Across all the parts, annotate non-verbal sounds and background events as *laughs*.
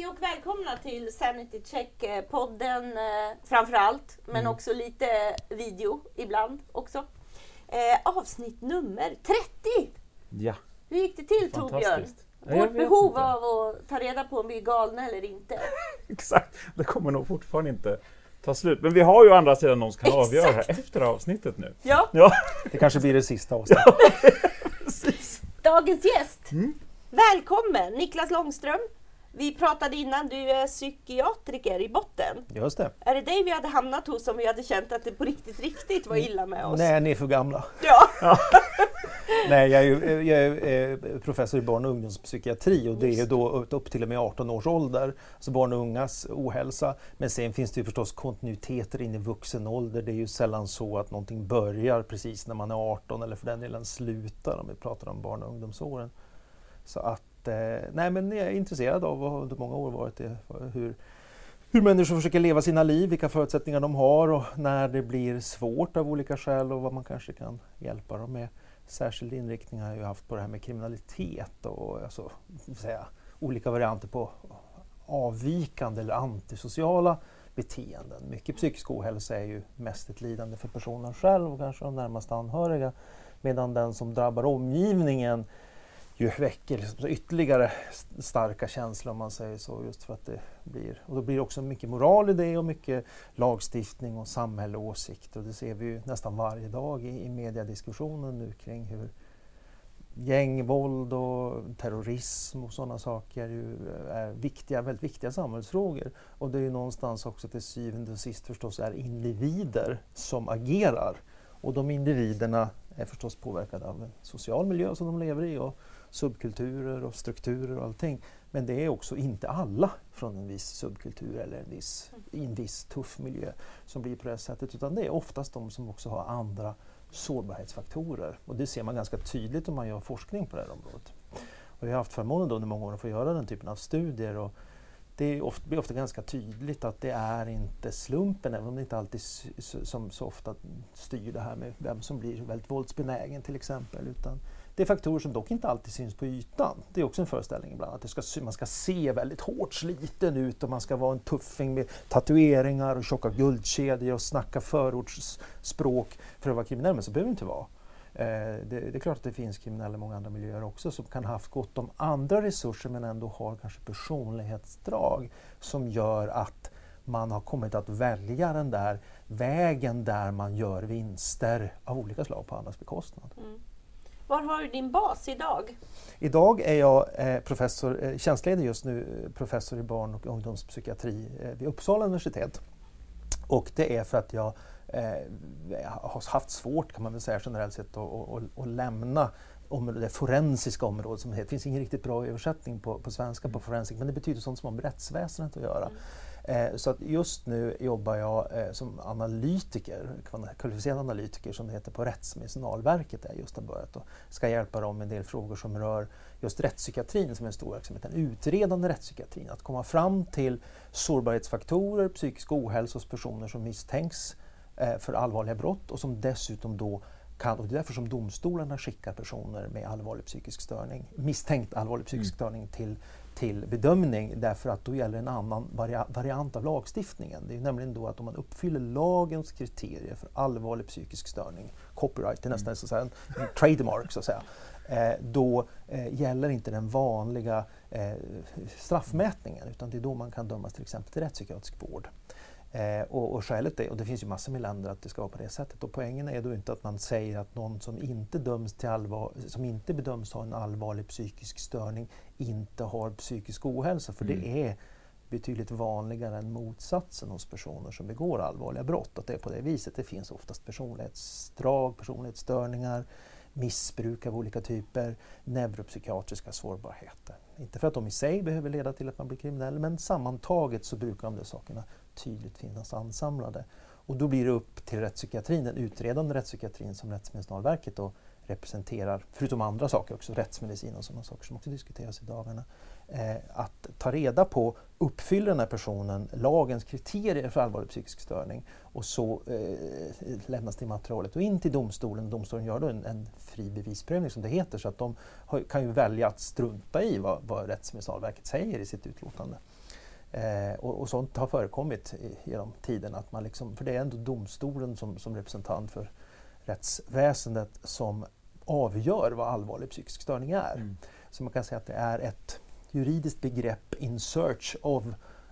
Hej och välkomna till Sanity Check-podden eh, framför allt, men Mm. också lite video ibland också. Eh, avsnitt nummer 30! Ja, Hur gick det till Torbjörn? Ja, Vårt behov inte. av att ta reda på om vi är galna eller inte. *laughs* Exakt, det kommer nog fortfarande inte ta slut. Men vi har ju å andra sidan någon som kan Exakt. avgöra här efter avsnittet nu. Ja, Ja, Det kanske blir det sista *laughs* avsnittet. precis. dagens gäst. Mm. Välkommen Niklas Långström. Vi pratade innan, du är psykiatriker i botten. Just det. Är det dig vi hade hamnat hos om vi hade känt att det på riktigt, riktigt var illa med oss? Nej, ni är för gamla. Ja, *laughs* Nej, jag är, ju- jag är eh, professor i barn och ungdomspsykiatri och det är då upp- till och med 18 års ålder. Alltså barn och ungas ohälsa. Men sen finns det ju förstås kontinuiteter in i vuxen ålder. Det är ju sällan så att någonting börjar precis när man är 18 eller för den delen slutar om vi pratar om barn och ungdomsåren. Så att, eh, nej men jag är intresserad av och har under många år varit det, hur, hur människor försöker leva sina liv, vilka förutsättningar de har och när det blir svårt av olika skäl och vad man kanske kan hjälpa dem med. Särskild inriktning har jag ju haft på det här med kriminalitet och alltså, säga, olika varianter på avvikande eller antisociala beteenden. Mycket psykisk ohälsa är ju mest ett lidande för personen själv och kanske de närmaste anhöriga. Medan den som drabbar omgivningen ju väcker liksom ytterligare starka känslor om man säger så. Just för att det blir, och då blir det också mycket moral i det och mycket lagstiftning och samhälle och åsikter. Och det ser vi ju nästan varje dag i, i mediediskussionen nu kring hur gängvåld och terrorism och sådana saker ju eh, är viktiga, väldigt viktiga samhällsfrågor. Och det är ju någonstans också till syvende och sist förstås är individer som agerar. Och de individerna är förstås påverkade av en social miljö som de lever i och subkulturer och strukturer och allting. Men det är också inte alla från en viss subkultur eller en viss, i en viss tuff miljö som blir på det här sättet utan det är oftast de som också har andra sårbarhetsfaktorer. Och det ser man ganska tydligt om man gör forskning på det här området. Och vi har haft förmånen då under många år att få göra den typen av studier och det är ofta, blir ofta ganska tydligt att det är inte slumpen, även om det inte alltid som så ofta styr det här med vem som blir väldigt våldsbenägen till exempel. Utan det är faktorer som dock inte alltid syns på ytan. Det är också en föreställning ibland, att det ska, man ska se väldigt hårt sliten ut och man ska vara en tuffing med tatueringar och tjocka guldkedjor och snacka förortsspråk för att vara kriminell, men så behöver det inte vara. Eh, Det, det är klart att det finns kriminella i många andra miljöer också som kan ha haft gott om andra resurser men ändå har kanske personlighetsdrag som gör att man har kommit att välja den där vägen där man gör vinster av olika slag på andras bekostnad. Mm var har du din bas idag? Idag är jag eh, professor, eh, tjänstledig just nu, eh, professor i barn och ungdomspsykiatri vid Uppsala universitet. Och det är för att jag har haft svårt kan man väl säga generellt sett att, lämna det forensiska området som det heter. Det finns ingen riktigt bra översättning på, på svenska på forensic men det betyder sånt som har med rättsväsendet att göra. Eh, så att just nu jobbar jag eh, som analytiker, kvalificerad analytiker som det heter på Rättsmedicinalverket där jag just har börjat och ska hjälpa dem med en del frågor som rör just rättspsykiatrin som är en stor verksamhet, den utredande rättspsykiatrin. Att komma fram till sårbarhetsfaktorer, psykisk ohälsa hos personer som misstänks eh, för allvarliga brott och som dessutom då kan, och det är därför som domstolarna skickar personer med allvarlig psykisk störning, misstänkt allvarlig psykisk störning till, till bedömning därför att då gäller en annan varia, variant av lagstiftningen. Det är nämligen då att om man uppfyller lagens kriterier för allvarlig psykisk störning, copyright, det är nästan så säga en, en trademark så att säga, eh, då eh, gäller inte den vanliga eh, straffmätningen utan det är då man kan dömas till exempel till rättspsykiatrisk vård. Eh, och, och skälet är, och det finns ju massor med länder att det ska vara på det sättet, och poängen är då inte att man säger att någon som inte, döms till allvar, som inte bedöms ha en allvarlig psykisk störning inte har psykisk ohälsa, för det är betydligt vanligare än motsatsen hos personer som begår allvarliga brott. Att det är på det viset. Det finns oftast personlighetsdrag, personlighetsstörningar, missbruk av olika typer, neuropsykiatriska sårbarheter. Inte för att de i sig behöver leda till att man blir kriminell, men sammantaget så brukar de där sakerna tydligt finnas ansamlade. Och då blir det upp till rättspsykiatrin, den utredande rättspsykiatrin som Rättsmedicinalverket då representerar, förutom andra saker också, rättsmedicin och sådana saker som också diskuteras i dagarna, eh, att ta reda på, uppfyller den här personen lagens kriterier för allvarlig psykisk störning? Och så eh, lämnas det materialet och in till domstolen. Domstolen gör då en, en fri bevisprövning som det heter, så att de har, kan ju välja att strunta i vad, vad Rättsmedicinalverket säger i sitt utlåtande. Eh, och, och, sånt har förekommit i, genom tiden, att man liksom, för det är ändå domstolen som, som representant för rättsväsendet som avgör vad allvarlig psykisk störning är. Mm. Så man kan säga att det är ett juridiskt begrepp in search of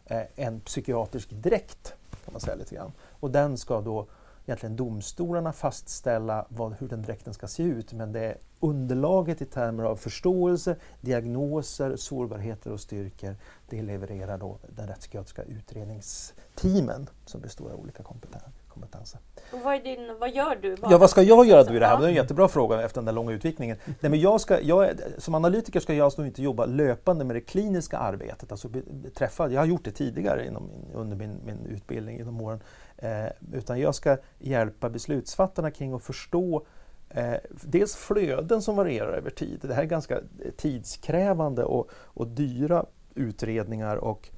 eh, en psykiatrisk dräkt. Kan man säga lite grann. Och den ska då egentligen domstolarna fastställa vad, hur den dräkten ska se ut men det är underlaget i termer av förståelse, diagnoser, sårbarheter och styrkor det levererar då den rättspsykiatriska utredningsteamen som består av olika kompetenser vad, din, vad gör du? Bara? Ja, vad ska jag göra då i det här? Det är en jättebra fråga efter den där långa utvikningen. Nej, men jag ska, jag, som analytiker ska jag alltså inte jobba löpande med det kliniska arbetet. Alltså träffa, jag har gjort det tidigare inom, under min, min utbildning genom åren. Eh, utan jag ska hjälpa beslutsfattarna kring att förstå Eh, dels flöden som varierar över tid. Det här är ganska tidskrävande och, och dyra utredningar och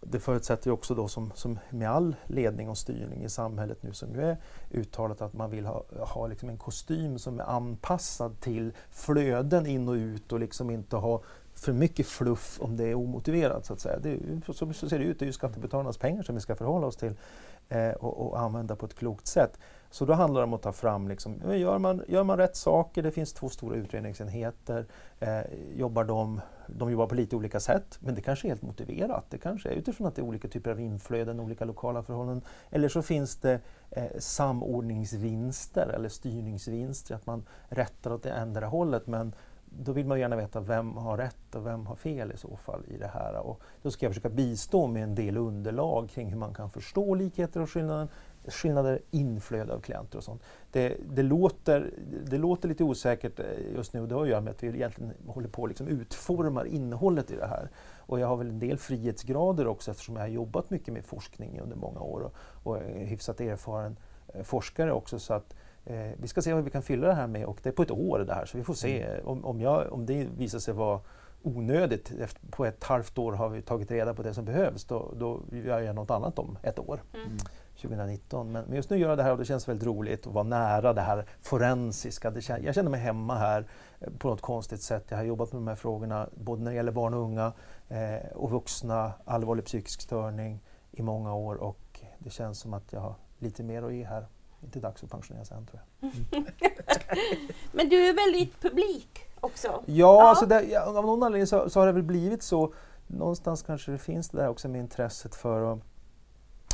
det förutsätter också då som, som med all ledning och styrning i samhället nu som ju är uttalat att man vill ha, ha liksom en kostym som är anpassad till flöden in och ut och liksom inte ha för mycket fluff om det är omotiverat. Så att säga. Det är, så, så ser det ut, det är ju skattebetalarnas pengar som vi ska förhålla oss till eh, och, och, använda på ett klokt sätt. Så då handlar det om att ta fram, liksom, gör, man, gör man rätt saker, det finns två stora utredningsenheter, eh, jobbar de, de jobbar på lite olika sätt, men det kanske är helt motiverat. Det kanske är utifrån att det är olika typer av inflöden, olika lokala förhållanden. Eller så finns det eh, samordningsvinster eller styrningsvinster, att man rättar åt det ändra hållet men då vill man gärna veta vem har rätt och vem har fel i så fall i det här. Och då ska jag försöka bistå med en del underlag kring hur man kan förstå likheter och skillnader, skillnader inflöde av klienter och sånt. Det, det, låter, det låter lite osäkert eh, just nu och det har att göra med att vi egentligen håller på att liksom utforma innehållet i det här. Och jag har väl en del frihetsgrader också eftersom jag har jobbat mycket med forskning under många år och, och är hyfsat erfaren eh, forskare också. så att Eh, vi ska se vad vi kan fylla det här med och det är på ett år det här så vi får se mm. om, om, jag, om det visar sig vara onödigt. Efter, på ett halvt år har vi tagit reda på det som behövs. Då, då gör jag något annat om ett år. Mm. 2019. Men, men, just nu gör jag det här och det känns väldigt roligt att vara nära det här forensiska. Det, jag känner mig hemma här eh, på något konstigt sätt. Jag har jobbat med de här frågorna både när det gäller barn och unga eh, och vuxna, allvarlig psykisk störning i många år och det känns som att jag har lite mer att ge här inte dags att pensionera sig än tror jag. Mm. *laughs* Men du är väldigt publik också? Ja, ja. Alltså det, ja, av någon anledning så, så, har det väl blivit så. Någonstans kanske det finns det där också med intresset för att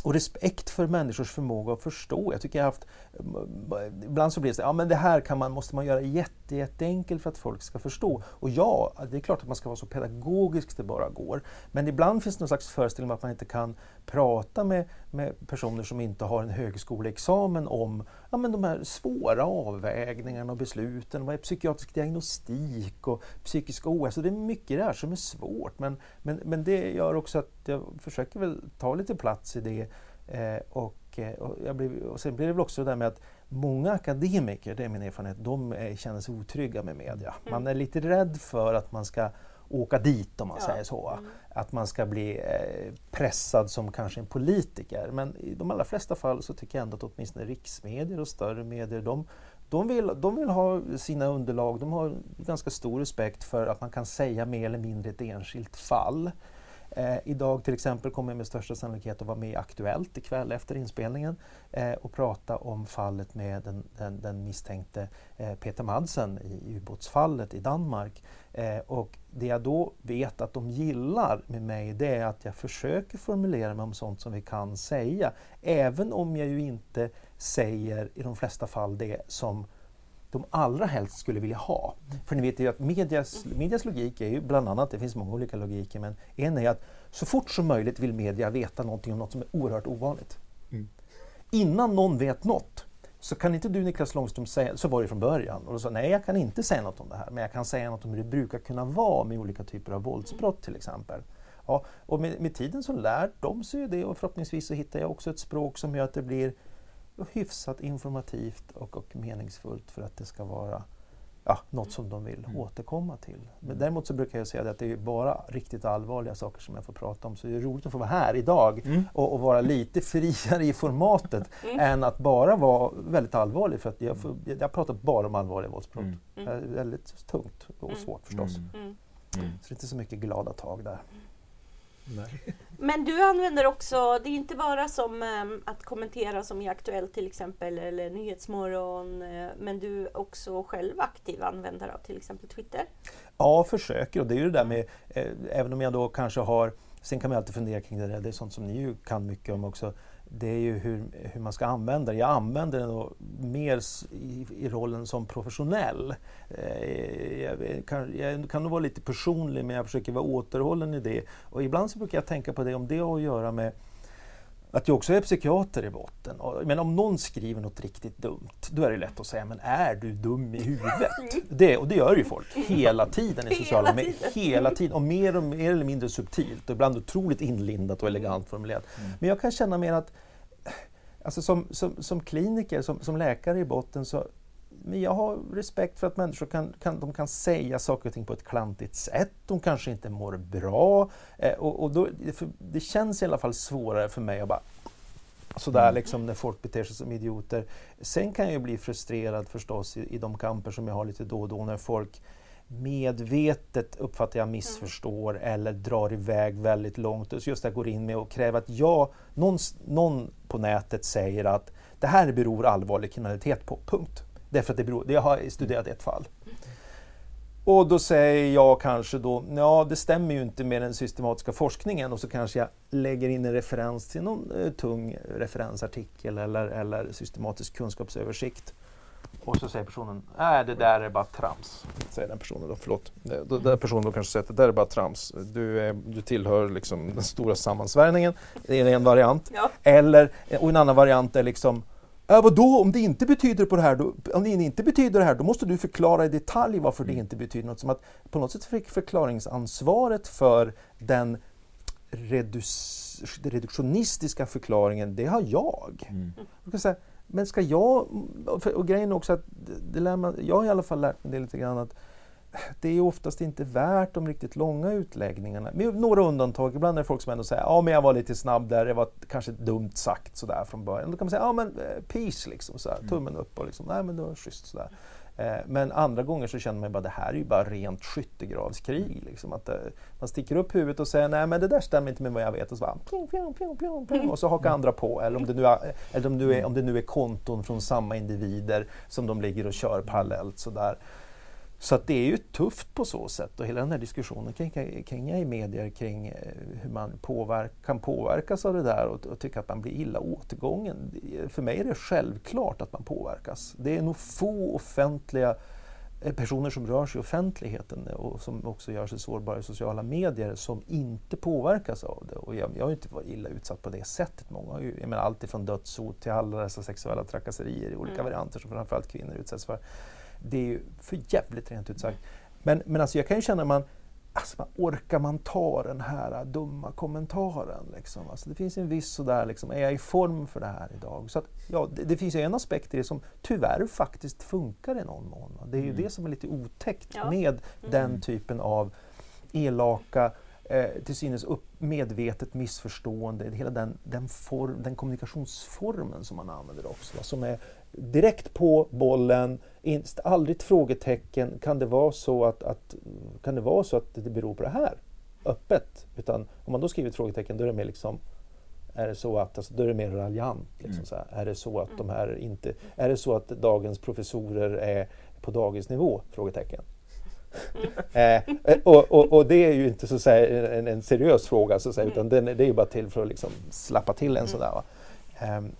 och respekt för människors förmåga att förstå. Jag tycker jag haft, eh, ibland så blir det så ja men det här kan man, måste man göra jätte, jätteenkelt för att folk ska förstå. Och ja, det är klart att man ska vara så pedagogisk det bara går. Men ibland finns det någon slags föreställning om att man inte kan prata med, med personer som inte har en högskoleexamen om ja, men de här svåra avvägningarna och besluten. Vad är psykiatrisk diagnostik och psykisk ohälsa? Det är mycket där som är svårt. Men, men, men det gör också att jag försöker väl ta lite plats i det. Eh, och, eh, och, jag blir, och sen blir det väl också det där med att många akademiker, det är min erfarenhet, de är, känner sig otrygga med media. Mm. Man är lite rädd för att man ska åka dit om man ja. säger så. Mm. Att man ska bli eh, pressad som kanske en politiker. Men i de allra flesta fall så tycker jag ändå att åtminstone riksmedier och större medier de, de, vill, de vill ha sina underlag, de har ganska stor respekt för att man kan säga mer eller mindre ett enskilt fall. Eh, idag till exempel kommer jag med största sannolikhet att vara med i Aktuellt ikväll efter inspelningen eh, och prata om fallet med den, den, den misstänkte eh, Peter Madsen i ubåtsfallet i Danmark. Eh, och det jag då vet att de gillar med mig det är att jag försöker formulera mig om sånt som vi kan säga. Även om jag ju inte säger i de flesta fall det som de allra helst skulle vilja ha. För ni vet ju att medias, medias logik är ju bland annat, det finns många olika logiker, men en är att så fort som möjligt vill media veta någonting om något som är oerhört ovanligt. Mm. Innan någon vet något så kan inte du Niklas Långström säga, så var det från början, och då sa nej jag kan inte säga något om det här, men jag kan säga något om hur det brukar kunna vara med olika typer av våldsbrott till exempel. Ja, och med, med tiden så lär de sig ju det och förhoppningsvis så hittar jag också ett språk som gör att det blir hyfsat informativt och, och meningsfullt för att det ska vara ja, något som de vill Mm. återkomma till. Men Mm. däremot så brukar jag säga att det är bara riktigt allvarliga saker som jag får prata om. Så det är roligt att få vara här idag Mm. och, och vara lite friare i formatet *laughs* Mm. än att bara vara väldigt allvarlig. För att jag, får, jag har pratat bara om allvarliga våldsbrott. Mm. Det är väldigt tungt och Mm. svårt förstås. Mm. Mm. Mm. Så det är inte så mycket glada tag där. Nej. Men du använder också, det är inte bara som ehm, att kommentera som i Aktuellt till exempel eller Nyhetsmorgon, eh, men du är också själv aktiv användare av till exempel Twitter. Ja, försöker. Och det är ju det där med, eh, även om jag då kanske har, sen kan man alltid fundera kring det där, det är sånt som ni ju kan mycket om också. Det är ju hur, hur man ska använda det. Jag använder det mer i, i rollen som professionell. Eh, jag, kan, jag kan nog vara lite personlig men jag försöker vara återhållen i det. Och ibland så brukar jag tänka på det om det har att göra med att jag också är psykiater i botten. Men om någon skriver något riktigt dumt, då är det lätt att säga, men är du dum i huvudet? *laughs* Det, och det gör ju folk hela tiden i sociala medier. Hela tiden. Och mer, och mer eller mindre subtilt och ibland otroligt inlindat och elegant formulerat. Mm. Men jag kan känna mer att alltså som, som, som kliniker, som, som läkare i botten så men jag har respekt för att människor kan, kan, de kan säga saker och ting på ett klantigt sätt. De kanske inte mår bra. Eh, och, och då, det känns i alla fall svårare för mig att bara sådär Mm. liksom när folk beter sig som idioter. Sen kan jag ju bli frustrerad förstås i, i de kamper som jag har lite då och då när folk medvetet uppfattar jag missförstår eller drar iväg väldigt långt. Så just det går in med och kräver att jag, någon, någon på nätet säger att det här beror allvarlig kriminalitet på, punkt. Därför att det beror, jag har studerat ett fall. Och då säger jag kanske då, ja det stämmer ju inte med den systematiska forskningen och så kanske jag lägger in en referens till någon eh, tung referensartikel eller, eller systematisk kunskapsöversikt. Och så säger personen, nej det där är bara trams. Säger den personen då, förlåt. Den personen då kanske säger att det där är bara trams. Du, är, du tillhör liksom den stora sammansvärjningen. Det är en variant. Ja. Eller, och en annan variant är liksom Äh, vadå, om det inte betyder på det här, då, om det inte betyder det här, då måste du förklara i detalj varför det inte betyder något. Som att på något sätt fick förklaringsansvaret för den reduktionistiska förklaringen, det har jag. Mm. Jag säga, men ska jag... Och grejen är också att det lär man, jag har i alla fall lärt mig det lite grann att det är oftast inte värt de riktigt långa utläggningarna. Med några undantag. Ibland är det folk som ändå säger ja men jag var lite snabb där, det var kanske dumt sagt sådär från början. Då kan man säga ja men eh, peace liksom, sådär, tummen upp och liksom, nej men det var schysst sådär. Eh, Men andra gånger så känner man bara det här är ju bara rent skyttegravskrig. Liksom, att, eh, man sticker upp huvudet och säger nej men det där stämmer inte med vad jag vet och så, bara, pjong, pjong, pjong, pjong, pjong, och så hakar andra på. Eller om det nu är, eller om, det är, om det nu är konton från samma individer som de ligger och kör parallellt. Sådär. Så det är ju tufft på så sätt och hela den här diskussionen kring, kring i medier kring eh, hur man påverk, kan påverkas av det där och, och tycka att man blir illa återgången. För mig är det självklart att man påverkas. Det är nog få offentliga eh, personer som rör sig i offentligheten och som också gör sig sårbara i sociala medier som inte påverkas av det. Och jag, jag har ju inte varit illa utsatt på det sättet. Många har ju, jag menar, allt ifrån dödshot till alla dessa sexuella trakasserier i olika Mm. varianter som framförallt kvinnor utsätts för. Det är ju för jävligt rent ut sagt. Men, men alltså jag kan ju känna att man, alltså man orkar man ta den här dumma kommentaren? Liksom? Alltså det finns en viss sådär, liksom, är jag i form för det här idag? Så att, ja, det, det finns ju en aspekt i det som tyvärr faktiskt funkar i någon mån. Det är ju Mm. det som är lite otäckt Ja. med den Mm. typen av elaka, eh, till synes upp, medvetet missförstående, hela den, den, form, den kommunikationsformen som man använder också. va, Som är direkt på bollen, aldrig ett frågetecken. Kan det vara så att, att, kan det, vara så att det beror på det här? Öppet. Utan om man då skriver ett frågetecken då är det mer liksom är det så att, alltså, då är det mer raljant. Liksom, Mm. så här. Är det så att de här inte, är det så att dagens professorer är på dagisnivå? Frågetecken. *laughs* eh, eh, och, och, och det är ju inte så att säga, en, en seriös fråga, så att säga, utan den, det är ju bara till för att liksom slappa till en sådär. Va? Ehm,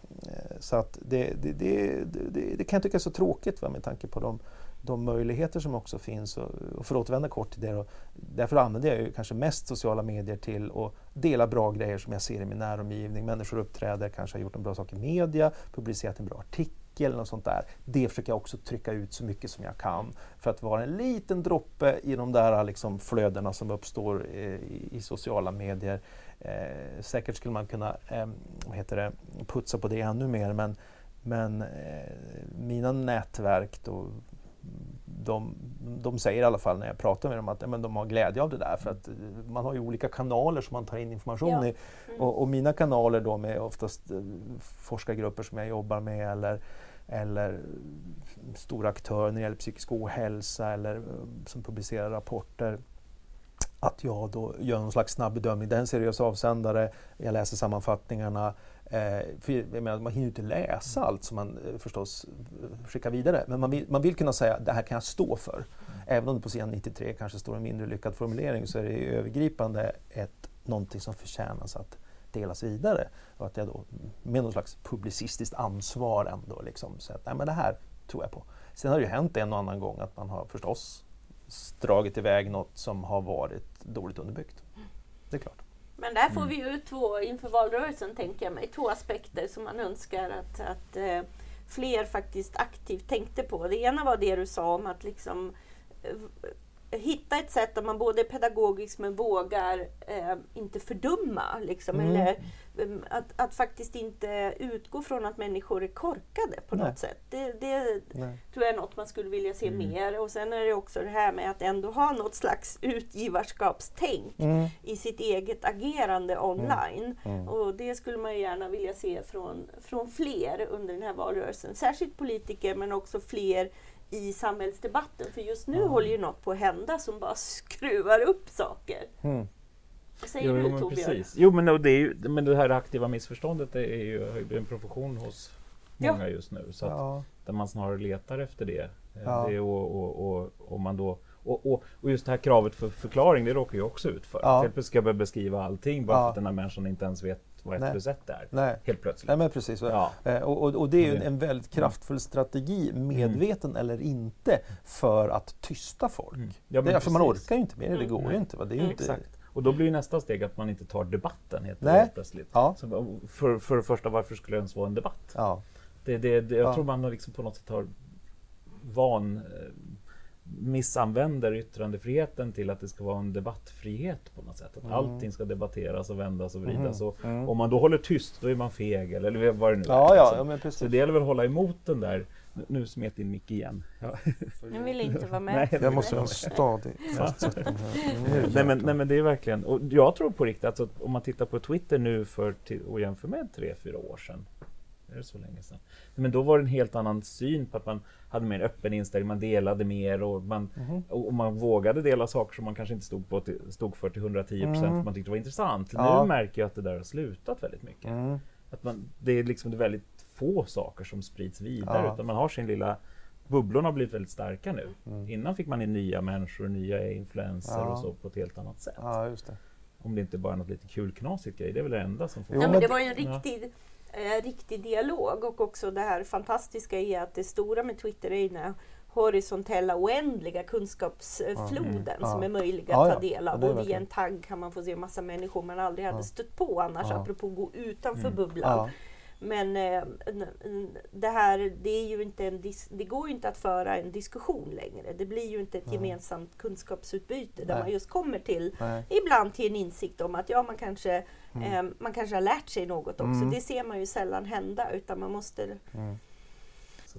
så att det, det, det, det, det kan jag tycka är så tråkigt va, med tanke på de, de möjligheter som också finns. Och, och för att återvända kort till det då, därför använder jag ju kanske mest sociala medier till att dela bra grejer som jag ser i min näromgivning. Människor uppträder, kanske har gjort en bra sak i media, publicerat en bra artikel eller något sånt där. Det försöker jag också trycka ut så mycket som jag kan för att vara en liten droppe i de där liksom, flödena som uppstår eh, i, i sociala medier. Eh, säkert skulle man kunna eh, vad heter det, putsa på det ännu mer men, men eh, mina nätverk då de, de säger i alla fall när jag pratar med dem att men, de har glädje av det där för att eh, man har ju olika kanaler som man tar in information Ja. i. Och, och mina kanaler då med oftast eh, forskargrupper som jag jobbar med eller, eller stora aktörer när det gäller psykisk ohälsa eller eh, som publicerar rapporter. Att jag då gör någon slags snabb bedömning. Det är en seriös avsändare, jag läser sammanfattningarna. Eh, menar, man hinner ju inte läsa allt som man eh, förstås eh, skickar vidare. Men man vill, man vill kunna säga det här kan jag stå för. Även om det på sidan 93 kanske står en mindre lyckad formulering så är det övergripande ett, någonting som förtjänas att delas vidare. Och att jag då med någon slags publicistiskt ansvar ändå liksom säger att nej, men det här tror jag på. Sen har det ju hänt en och annan gång att man har förstås dragit iväg något som har varit dåligt underbyggt. Det är klart. Men där får vi ju två, inför valrörelsen tänker jag mig, två aspekter som man önskar att, att eh, fler faktiskt aktivt tänkte på. Det ena var det du sa om att liksom eh, hitta ett sätt där man både är pedagogisk men vågar eh, inte fördumma. Liksom, Mm. eller, eh, att, att faktiskt inte utgå från att människor är korkade på Nej. något sätt. Det, det tror jag är något man skulle vilja se Mm. mer. Och sen är det också det här med att ändå ha något slags utgivarskapstänk Mm. i sitt eget agerande online. Mm. Och det skulle man ju gärna vilja se från, från fler under den här valrörelsen. Särskilt politiker men också fler i samhällsdebatten. För just nu Ja. håller ju något på att hända som bara *laughs* skruvar upp saker. Mm. Vad säger Jo, du men Torbjörn? precis. Jo, men, och det, är ju, men det här aktiva missförståndet det är ju har ju blivit en profession hos Ja. många just nu. Så att, Ja. där man snarare letar efter det. Eh, Ja. det och, och, och, och, man då, och, och, och just det här kravet för förklaring, det råkar jag också ut för. Ja. Helt plötsligt ska jag börja beskriva allting bara Ja. för att den här människan inte ens vet vad ett Nej. plus ett är. Nej. Helt plötsligt. Nej men precis. Ja. Eh, Och, och, och det är ju en, Det- en väldigt kraftfull strategi, medveten eller inte, för att tysta folk. Mm. Ja, det för man orkar ju inte mer, det Mm. går ju inte. Va? Det är ju Mm. inte Exakt. Och då blir ju nästa steg att man inte tar debatten helt, helt plötsligt. Ja. Så, för, för det första, varför skulle det ens vara en debatt? Ja. Det, det, det, jag Ja. tror man liksom på något sätt har van eh, missanvänder yttrandefriheten till att det ska vara en debattfrihet på något sätt. Att Mm. allting ska debatteras och vändas och vridas. Och Mm. Om man då håller tyst, då är man feg eller, eller vad det nu Ja, är. ja, liksom. ja, men precis. Så det gäller väl att hålla emot den där... Nu- Nu smet din mick igen. Ja. *laughs* Jag vill inte vara med. Nej, Jag måste ha en stadig fastsättning här. Nu Nej men, nej men det är verkligen, och jag tror på riktigt, alltså, om man tittar på Twitter nu för, till, och jämför med tre, fyra år sedan. Är det så länge sedan? Men då var det en helt annan syn på att man hade mer öppen inställning, man delade mer och man, Mhm. och och man vågade dela saker som man kanske inte stod, på till, stod för till 110 procent Mm. för man tyckte det var intressant. Ja. Nu märker jag att det där har slutat väldigt mycket. Mm. Att man, det är liksom det är väldigt få saker som sprids vidare Ja. utan man har sin lilla Bubblorna har blivit väldigt starka nu. Mm. Innan fick man in nya människor, nya influenser Ja. och så på ett helt annat sätt. Ja, just det. Om det inte bara är något lite kul knasigt grej. Det är väl det enda som får... Jo, Ja, men det var ju en Ja. riktig, eh, riktig dialog och också det här fantastiska i att det stora med Twitter är den horisontella oändliga kunskapsfloden Ja. som är möjlig att ta del av. och via en tagg kan man få se massa människor man aldrig hade stött på annars, Ja. apropå gå utanför Mm. bubblan. Men eh, det här, det, är ju inte en det går ju inte att föra en diskussion längre. Det blir ju inte ett Nej. gemensamt kunskapsutbyte där Nej. man just kommer till Nej. ibland till en insikt om att ja, man kanske, Mm. eh, man kanske har lärt sig något också. Mm. Det ser man ju sällan hända utan man måste Mm.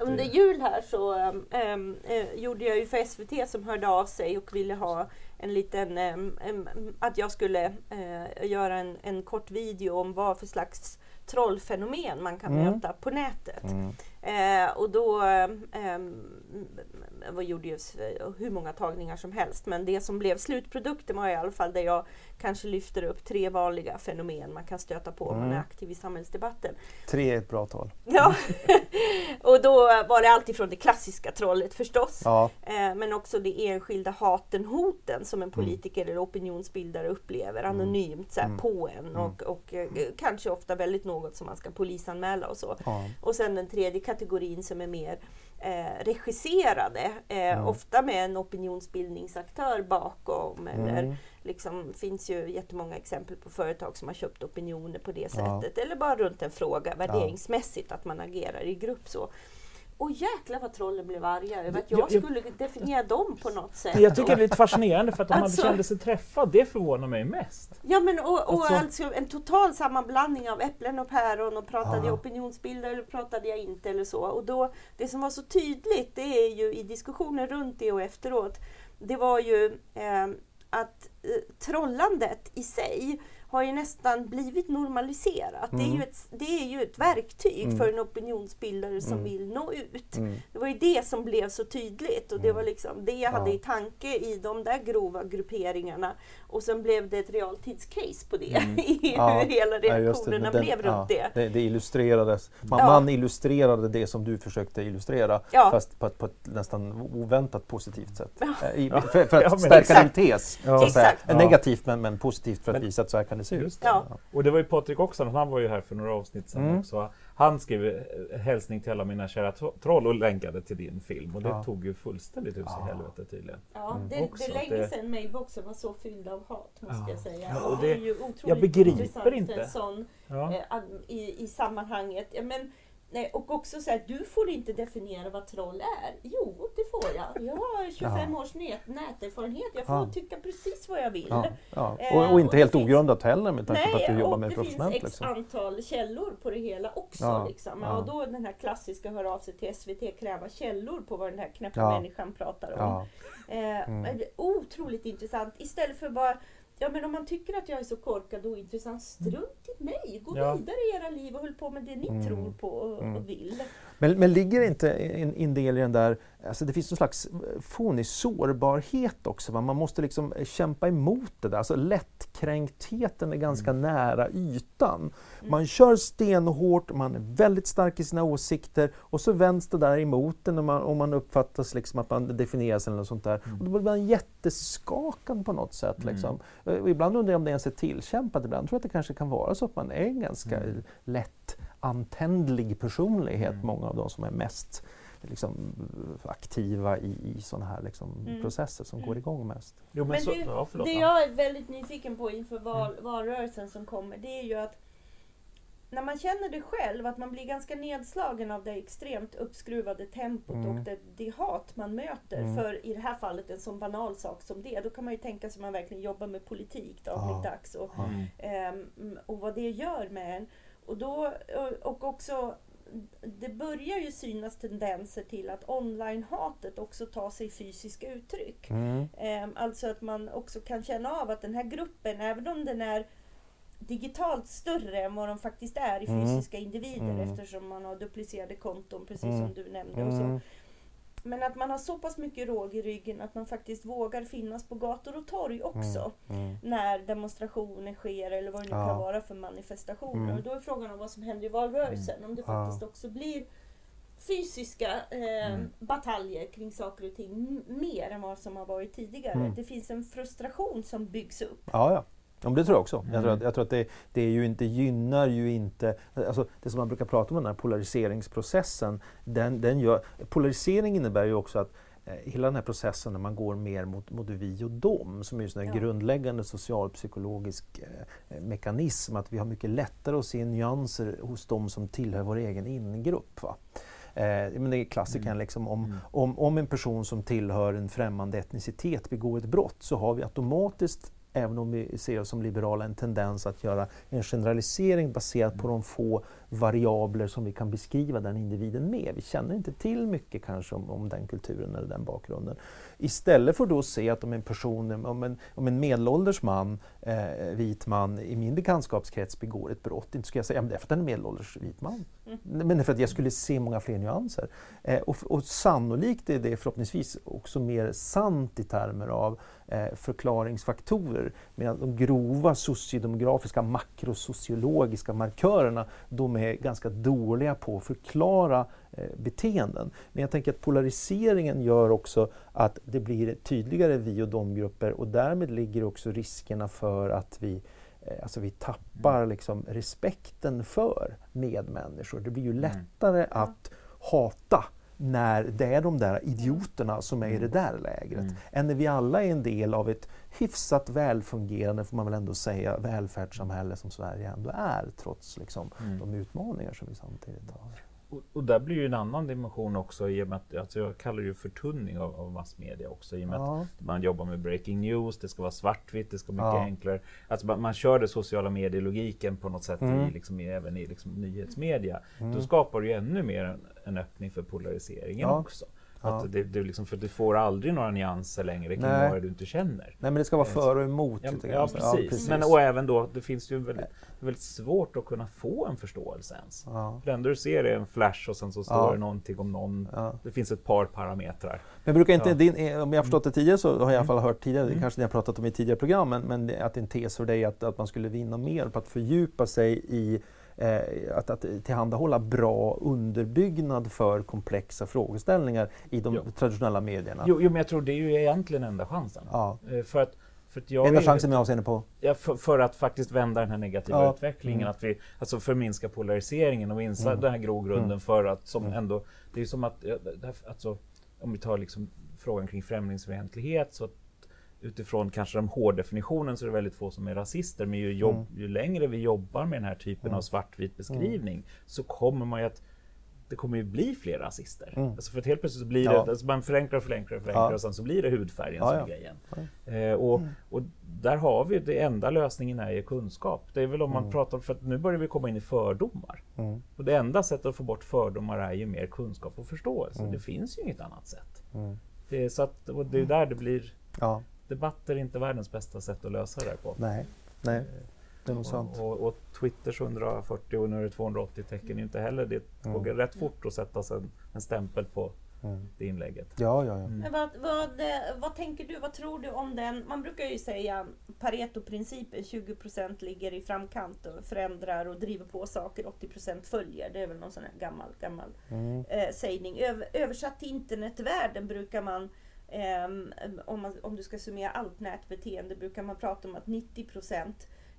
Under jul här så äm, äh, gjorde jag ju för SVT som hörde av sig och ville ha en liten, äm, äm, att jag skulle äh, göra en, en kort video om vad för slags trollfenomen man kan Mm. möta på nätet. Mm. Eh, och då um, vad gjorde ju hur många tagningar som helst. Men det som blev slutprodukten var i alla fall där jag kanske lyfter upp tre vanliga fenomen man kan stöta på om man är Mm. aktiv i samhällsdebatten. Tre är ett bra tal. Ja. *laughs* och då var det alltifrån det klassiska trollet förstås. Ja. Eh, men också det enskilda haten, hoten som en politiker eller opinionsbildare upplever anonymt så Mm. på en och, och eh, kanske ofta väldigt något som man ska polisanmäla och så. ja. Och sen den tredje kategorin som är mer eh, regisserade, eh, Mm. ofta med en opinionsbildningsaktör bakom. Eller Mm. liksom finns ju jättemånga exempel på företag som har köpt opinioner på det Ja. sättet. Eller bara runt en fråga värderingsmässigt, att man agerar i grupp så. Och jäklar vad trollen blev arga över att Ja, jag jag- skulle definiera dem på något sätt. Jag tycker det är lite fascinerande för att de Alltså- hade kände sig träffade. Det förvånar mig mest. Ja men och, och Alltså- alltså, en total sammanblandning av äpplen och päron och pratade Ja. jag opinionsbilder eller pratade jag inte eller så. Och då, det som var så tydligt det är ju i diskussioner runt det och efteråt det var ju eh, att eh, trollandet i sig har ju nästan blivit normaliserat. Det, är Mm. ju ett, det är ju ett verktyg Mm. för en opinionsbildare som Mm. vill nå ut. Mm. Det var ju det som blev så tydligt och det Mm. var liksom det jag hade Ja. i tanke i de där grova grupperingarna. Och sen blev det ett realtidscase på det, Mm. *laughs* i Ja. hur hela Ja, just det. reaktionerna Den- blev ja, runt det. det. Det illustrerades. Man, Ja. man illustrerade det som du försökte illustrera Ja. fast på ett, på ett nästan oväntat positivt sätt. Ja. Eh, I, Ja. för, för att Ja, stärka din tes. Ja. Så att säga. Exakt. Eh, Ja. Negativt men, men positivt för att Men- visa att så här kan det se ut. Ja. Och det var ju Patrik också, han var ju här för några avsnitt sedan Mm. också. Han skrev eh, hälsning till alla mina kära tro- troll och länkade till din film och det Ja. tog ju fullständigt ut sig Ja. i helvete tydligen. Ja, Mm. det, Också det är länge sedan mailboxen var så fylld av hat måste Ja. jag säga. Ja, och det, är det- ju otroligt jag begriper intressant, inte. En sån, Ja. eh, i, i sammanhanget. Men, nej, och också så här, du får inte definiera vad troll är. Jo, det får jag. Jag har 25 Ja. års nät, näterfarenhet. Jag får Ja. tycka precis vad jag vill. Ja. Eh, Och, och och inte det helt finns- ogrundat heller med tanke på att du jobbar och med det professionellt. finns x Liksom. antal källor på det hela också. Liksom. Och då den här klassiska höra av sig till SVT, kräva källor på vad den här knäppa människan pratar om. Eh, Mm. Otroligt intressant. Istället för bara Ja men om man tycker att jag är så korkad och ointressant, strunt i mig! Gå Ja. vidare i era liv och håll på med det ni Mm. tror på och, Mm. och vill. Men, men ligger inte en, en del i den där, alltså det finns någon slags fånig sårbarhet också. Va? Man måste liksom eh, kämpa emot det där. Alltså lättkränktheten är ganska nära ytan. Man kör stenhårt, man är väldigt stark i sina åsikter och så vänds det där emot en och man, och man uppfattas liksom att man definieras eller något sånt där. Och då blir man jätteskakad på något sätt. Mm. Liksom. Eh, Och ibland undrar jag om det ens är tillkämpat. Ibland tror jag att det kanske kan vara så att man är en ganska Mm. lätt antändlig personlighet, Mm. många av de som är mest liksom, aktiva i, i sådana här liksom, Mm. processer som Mm. går igång mest. Jo, men Men så, det- ja, förlåt. Det ja. jag är väldigt nyfiken på inför val, valrörelsen som kommer, det är ju att när man känner det själv, att man blir ganska nedslagen av det extremt uppskruvade tempot Mm. och det, det hat man möter Mm. för i det här fallet en sån banal sak som det. Då kan man ju tänka sig att man verkligen jobbar med politik dagligdags och, Mm. ehm, och vad det gör med en. Och, då, och- och också det börjar ju synas tendenser till att online-hatet också tar sig fysiska uttryck. Mm. Ehm, Alltså att man också kan känna av att den här gruppen, även om den är digitalt större än vad de faktiskt är i Mm. fysiska individer Mm. eftersom man har duplicerade konton precis Mm. som du nämnde. Och så. Mm. Men att man har så pass mycket råg i ryggen att man faktiskt vågar finnas på gator och torg också. Mm. När demonstrationer sker eller vad det nu Ja. kan vara för manifestationer. Mm. Och då är frågan om vad som händer i valrörelsen. Om det Ja. faktiskt också blir fysiska eh, Mm. bataljer kring saker och ting mer än vad som har varit tidigare. Mm. Det finns en frustration som byggs upp. Ja, ja. Ja, det tror jag också. Jag tror Mm. att, jag tror att det, det är ju inte, gynnar ju inte... Alltså det som man brukar prata om, den här polariseringsprocessen. Den, den gör, polarisering innebär ju också att eh, hela den här processen när man går mer mot, mot vi och dom, som är ju en Ja. grundläggande socialpsykologisk eh, mekanism, att vi har mycket lättare att se nyanser hos de som tillhör vår egen ingrupp. Va? Eh, men det är klassikern, Mm. liksom, om, Mm. om, om en person som tillhör en främmande etnicitet begår ett brott så har vi automatiskt även om vi ser som liberala, en tendens att göra en generalisering baserat på de få variabler som vi kan beskriva den individen med. Vi känner inte till mycket kanske om, om den kulturen eller den bakgrunden. Istället för då se att om en person, om en, om en medelålders man, eh, vit man i min bekantskapskrets begår ett brott, inte ska jag säga att det är för att han är medelålders vit man. Mm. Men för att jag skulle se många fler nyanser. Eh, och, och sannolikt är det förhoppningsvis också mer sant i termer av eh, förklaringsfaktorer. Medan de grova sociodemografiska makrosociologiska markörerna de är ganska dåliga på att förklara eh, beteenden. Men jag tänker att polariseringen gör också att det blir tydligare vi och de-grupper och därmed ligger också riskerna för att vi eh, Alltså vi tappar liksom respekten för medmänniskor. Det blir ju lättare att hata när det är de där idioterna som är i det där lägret. Mm. Än när vi alla är en del av ett hyfsat välfungerande, får man väl ändå säga, välfärdssamhälle som Sverige ändå är trots liksom, Mm. de utmaningar som vi samtidigt har. Och, och, där blir ju en annan dimension också i och med att alltså jag kallar det ju förtunning av, av massmedia också i och med ja. att man jobbar med breaking news, det ska vara svartvitt, det ska vara mycket ja. enklare. Alltså man, man kör det sociala medielogiken på något sätt mm. i, liksom, även i liksom, nyhetsmedia. Mm. Då skapar det ju ännu mer en, en öppning för polariseringen ja. också. Ja. Att det, det liksom, för du får aldrig några nyanser längre kring vad du inte känner. Nej, men det ska vara för och emot. Ja, ja, precis. ja precis. Men, och även då, det finns ju väldigt, väldigt svårt att kunna få en förståelse ens. Ja. Det enda du ser är en flash och sen så står det någonting om någon. Det finns ett par parametrar. Men brukar inte din, om jag har förstått det tidigare så har jag i alla fall hört tidigare, mm. kanske ni har pratat om i tidigare program, men, men att en tes för dig att, att man skulle vinna mer på att fördjupa sig i eh, att, att tillhandahålla bra underbyggnad för komplexa frågeställningar i de jo. traditionella medierna. Jo, jo, men jag tror det är ju egentligen enda chansen. Ja. Eh, för att, för att jag enda chansen med avseende på? Ja, för, för, att faktiskt vända den här negativa ja. utvecklingen, mm. att vi alltså förminska polariseringen och minska mm. den här grogrunden mm. för att som mm. ändå, det är som att, alltså, om vi tar liksom frågan kring främlingsfientlighet så utifrån kanske den hårddefinitionen så är det väldigt få som är rasister. Men ju, jobb, mm. ju längre vi jobbar med den här typen mm. av svartvit beskrivning mm. så kommer man ju att det kommer ju bli fler rasister. Mm. Alltså för att helt plötsligt så blir ja. det, alltså man förenklar och förenklar och förenklar ja. och sen så blir det hudfärgen ja, som är grejen. Eh, och, mm. och där har vi, det enda lösningen är ju kunskap. Det är väl om man mm. pratar, för att nu börjar vi komma in i fördomar. Mm. Och det enda sättet att få bort fördomar är ju mer kunskap och förståelse. Det finns ju inget annat sätt. Det är, så att, det är där det blir debatt är inte världens bästa sätt att lösa det på. Nej, nej. Det är nog sant. Och, och, Twitters 140 och nu är det 280 tecken är inte heller det. Mm. går rätt fort att sätta en, en stämpel på mm. det inlägget. Ja, ja, ja. Mm. Men vad, vad, eh, vad tänker du, vad tror du om den? Man brukar ju säga Pareto-principen, 20% ligger i framkant och förändrar och driver på saker, 80% följer. Det är väl någon sån här gammal, gammal mm. eh, sägning. Över, översatt till internetvärlden brukar man Um, om, man, om du ska summera allt nätbeteende brukar man prata om att 90%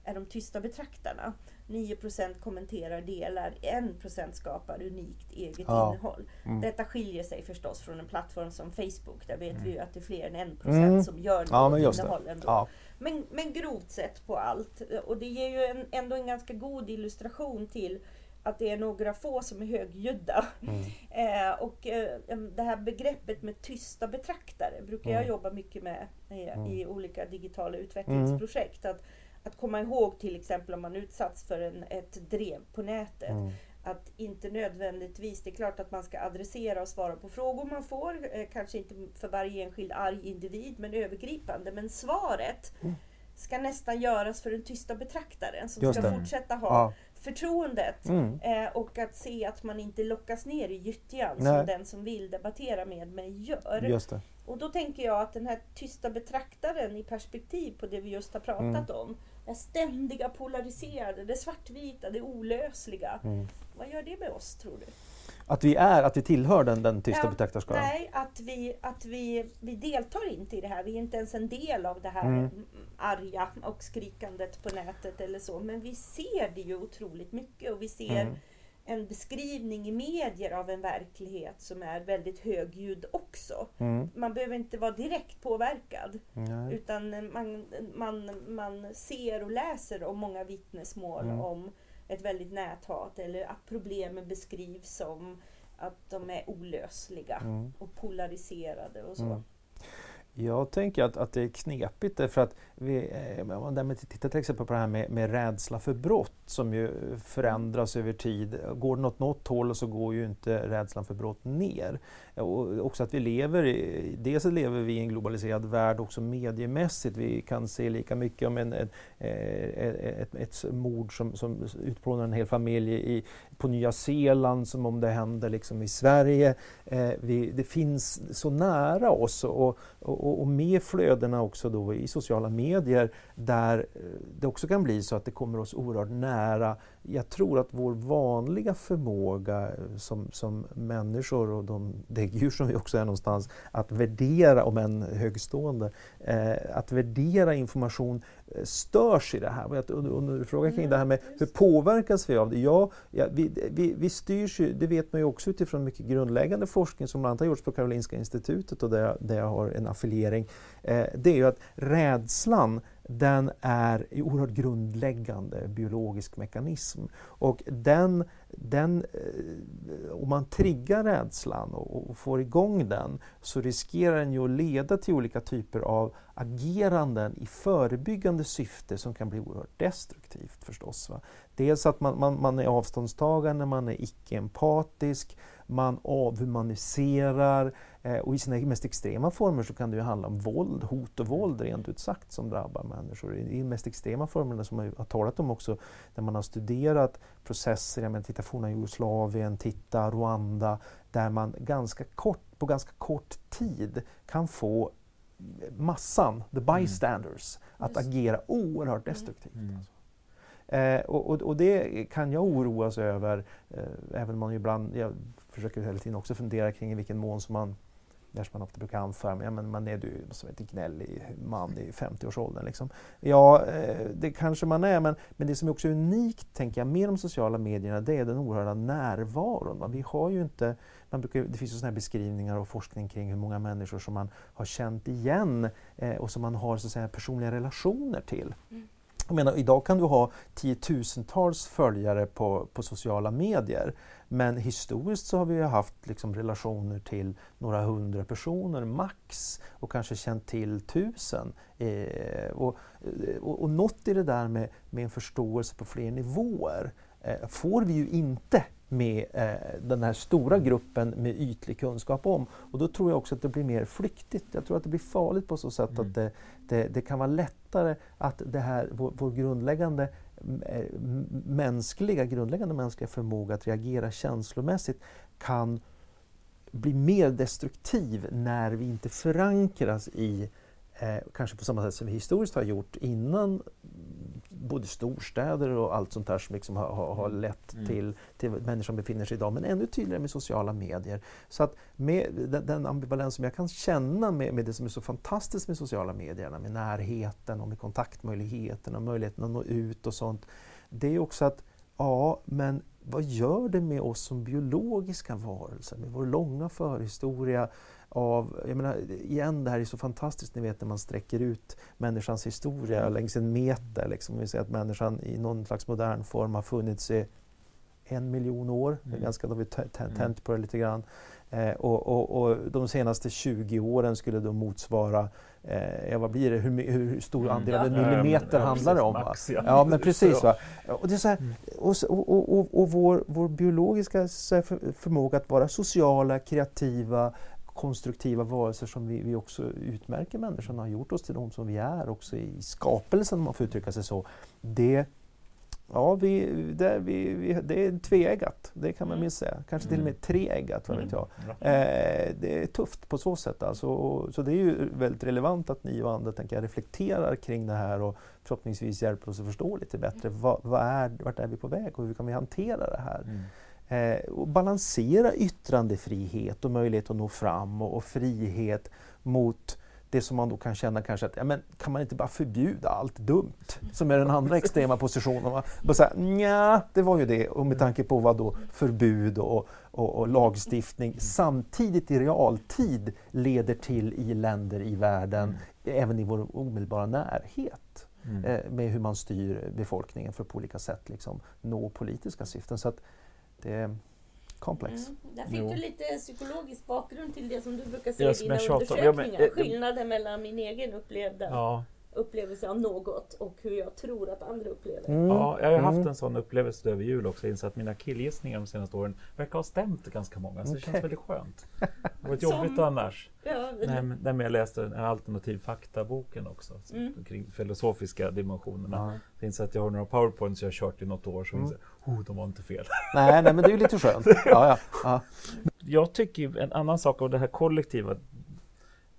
är de tysta betraktarna. 9% kommenterar delar, 1% skapar unikt eget ja. innehåll. Mm. Detta skiljer sig förstås från en plattform som Facebook. Där vet mm. vi ju att det är fler än 1 mm. som gör ja, men innehåll ändå. Ja. Men, men grovt sett på allt. Och det ger ju en, ändå en ganska god illustration till att det är några få som är högljudda. Mm. *laughs* Eh, och eh, det här begreppet med tysta betraktare brukar jag mm. jobba mycket med i, mm. i olika digitala utvecklingsprojekt. Att, att komma ihåg till exempel om man utsatts för en, ett drev på nätet. Mm. Att inte nödvändigtvis, det är klart att man ska adressera och svara på frågor man får. Eh, kanske inte för varje enskild arg individ men övergripande. Men svaret mm. ska nästan göras för den tysta betraktaren som Just ska det. fortsätta ha ja förtroendet mm. eh, och att se att man inte lockas ner i gyttjan som den som vill debattera med mig gör. Och då tänker jag att den här tysta betraktaren i perspektiv på det vi just har pratat mm. om. Det ständiga polariserade, det svartvita, det olösliga. Mm. Vad gör det med oss tror du? Att vi är, att vi tillhör den, den tysta ja, betraktarskaran? Nej, att, vi, att vi, vi deltar inte i det här. Vi är inte ens en del av det här mm. arga och skrikandet på nätet eller så. Men vi ser det ju otroligt mycket och vi ser mm. en beskrivning i medier av en verklighet som är väldigt högljudd också. Mm. Man behöver inte vara direkt påverkad. Utan man, man, man ser och läser om många vittnesmål mm. om ett väldigt näthat eller att problemen beskrivs som att de är olösliga mm. och polariserade och så. Mm. Jag tänker att, att det är knepigt därför att vi, eh, om man tittar till exempel på det här med, med rädsla för brott som ju förändras över tid. Går det åt något håll så går ju inte rädslan för brott ner. Och också att vi lever, i, dels lever vi i en globaliserad värld också mediemässigt. Vi kan se lika mycket om en, eh, ett, ett, ett, mord som, som utplånar en hel familj i, på Nya Zeeland som om det händer liksom i Sverige. Eh, vi, det finns så nära oss och, och, och med flödena också då i sociala medier där eh, det också kan bli så att det kommer oss oerhört nära. Jag tror att vår vanliga förmåga eh, som, som människor och de däggdjur som vi också är någonstans, att värdera, om än högstående, eh, att värdera information störs i det här. Och när du frågar kring det här med hur påverkas vi av det? Ja, ja vi, vi, vi styrs ju, det vet man ju också utifrån mycket grundläggande forskning som bland annat har gjorts på Karolinska institutet och där jag, där jag har en affiliering. Eh, det är ju att rädslan den är en oerhört grundläggande biologisk mekanism. Och den, den, eh, om man triggar rädslan och, och, får igång den så riskerar den ju att leda till olika typer av ageranden i förebyggande syfte som kan bli oerhört destruktivt förstås. Va? Dels att man, man, man är avståndstagande, man är icke-empatisk, man avhumaniserar eh, och i sina mest extrema former så kan det ju handla om våld, hot och våld rent ut sagt som drabbar människor. I de mest extrema formerna som man har talat om också när man har studerat processer, jag menar titta forna Jugoslavien, titta Rwanda, där man ganska kort, på ganska kort tid kan få massan, the mm. bystanders, mm. att agera oerhört mm. destruktivt. Mm. Alltså. Eh, och, och, och, det kan jag oroas över, eh, även om man ibland, jag försöker hela tiden också fundera kring i vilken mån som man där som man ofta brukar anföra, ja, men man är du som en gnällig man i 50-årsåldern. Liksom. Ja, eh, det kanske man är, men, men det som är också unikt, tänker jag, med de sociala medierna, det är den oerhörda närvaron. Vi har ju inte, man brukar, det finns ju såna beskrivningar och forskning kring hur många människor som man har känt igen eh, och som man har så att säga, personliga relationer till. Mm. Jag menar, idag kan du ha tiotusentals följare på, på sociala medier men historiskt så har vi haft liksom relationer till några hundra personer max och kanske känt till tusen. Eh, och, eh, och, och något i det där med, med en förståelse på fler nivåer eh, får vi ju inte med eh, den här stora gruppen med ytlig kunskap om. Och då tror jag också att det blir mer flyktigt. Jag tror att det blir farligt på så sätt mm. att det, det, det, kan vara lättare att det här, vår, vår grundläggande eh, mänskliga, grundläggande mänskliga förmåga att reagera känslomässigt kan bli mer destruktiv när vi inte förankras i eh, kanske på samma sätt som vi historiskt har gjort innan både storstäder och allt sånt där som liksom har, har, har mm. lett mm. till, till människor som befinner sig idag, men ännu tydligare med sociala medier. Så att med den, den ambivalens som jag kan känna med, med det som är så fantastiskt med sociala medierna, med närheten och med kontaktmöjligheten och möjligheten att nå ut och sånt, det är också att ja, men vad gör det med oss som biologiska varelser, med vår långa förhistoria av, jag menar, igen det här är så fantastiskt, ni vet när man sträcker ut människans historia mm. längs en meter. Liksom. Vi säger att människan i någon slags modern form har funnits i en miljon år. Mm. Ganska, då vi tänt mm. på det lite grann. Eh, och, och, och, de senaste 20 åren skulle då motsvara, eh, vad blir det, hur, hur stor mm. andel av en millimeter handlar det om? Max, ja. men precis. Va? *laughs* Och, det är så här, och, och, vår, vår biologiska förmåga att vara sociala, kreativa, konstruktiva varelser som vi, vi också utmärker människan har gjort oss till de som vi är också i skapelsen om man får uttrycka sig så. Det, ja, vi, det, vi, vi, det är tveeggat, det kan man mm. minst säga. Kanske till och med mm. treeggat, vad vet jag. Mm. Eh, det är tufft på så sätt alltså. Så det är ju väldigt relevant att ni och andra tänker jag, reflekterar kring det här och förhoppningsvis hjälper oss att förstå lite bättre. Vad, vad är, vart är vi på väg och hur kan vi hantera det här? Mm och balansera yttrandefrihet och möjlighet att nå fram och, och, frihet mot det som man då kan känna kanske att, ja, men kan man inte bara förbjuda allt dumt? Som är den andra *laughs* extrema positionen. Man bara säga, nja, det var ju det. Och med tanke på vad då förbud och, och, och, lagstiftning samtidigt i realtid leder till i länder i världen, mm. även i vår omedelbara närhet. Mm. Eh, med hur man styr befolkningen för att på olika sätt liksom, nå politiska syften. Så att, det är komplex. Mm. Där fick jo. du lite psykologisk bakgrund till det som du brukar se i dina undersökningar. Ja, men, eh, Skillnaden mellan min egen upplevda ja upplevelse av något och hur jag tror att andra upplever det. Mm. Ja, jag har haft mm. en sån upplevelse över jul också. Insett att mina killgissningar de senaste åren verkar ha stämt ganska många. Så okay. det känns väldigt skönt. *laughs* Det var jobbigt Som... annars. Ja, men... När jag läste den alternativ fakta-boken också. Mm. Kring filosofiska dimensionerna. Ja. Jag inser att jag har några powerpoints jag har kört i något år som mm. oh, de var inte fel. *laughs* Nej, nej men det är ju lite skönt. *laughs* Ja, ja. ja. Jag tycker en annan sak av det här kollektiva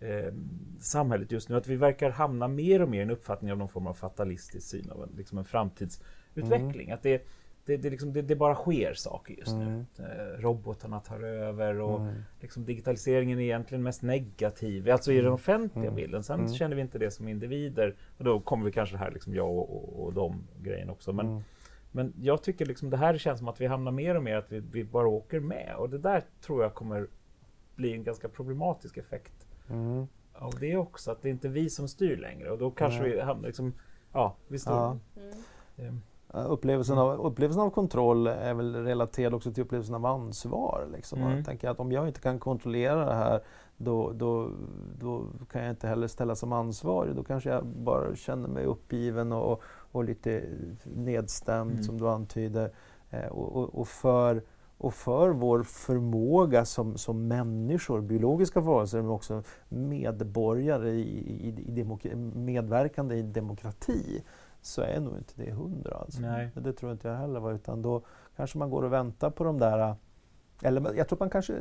eh, samhället just nu. Att vi verkar hamna mer och mer i en uppfattning av någon form av fatalistisk syn av en, liksom en framtidsutveckling. Mm. Att det, det, det, liksom, det, det, bara sker saker just mm. nu. Eh, robotarna tar över och mm. liksom, digitaliseringen är egentligen mest negativ, alltså i den mm. offentliga mm. bilden. Sen mm. känner vi inte det som individer och då kommer vi kanske här, liksom, jag och, och, och de grejerna också. Men, men jag tycker liksom det här känns som att vi hamnar mer och mer att vi, vi bara åker med och det där tror jag kommer bli en ganska problematisk effekt Mm. och det är också att det är inte vi som styr längre och då kanske Nej. vi hamnar liksom, ja, vi står... Ja. Mm. ehm, Uh, Upplevelsen av, upplevelsen av kontroll är väl relaterad också till upplevelsen av ansvar. Liksom. Mm. Jag tänker att om jag inte kan kontrollera det här då, då, då kan jag inte heller ställa som ansvarig. Då kanske jag bara känner mig uppgiven och, och lite nedstämd Mm. som du antyder. Eh, och, och, och, för, och för vår förmåga som, som människor, biologiska varelser men också medborgare i, i, i demok- medverkande i demokrati så är nog inte det hundra. Alltså. Nej. Det tror inte jag heller. va, Utan då kanske man går och väntar på de där eller jag tror att man kanske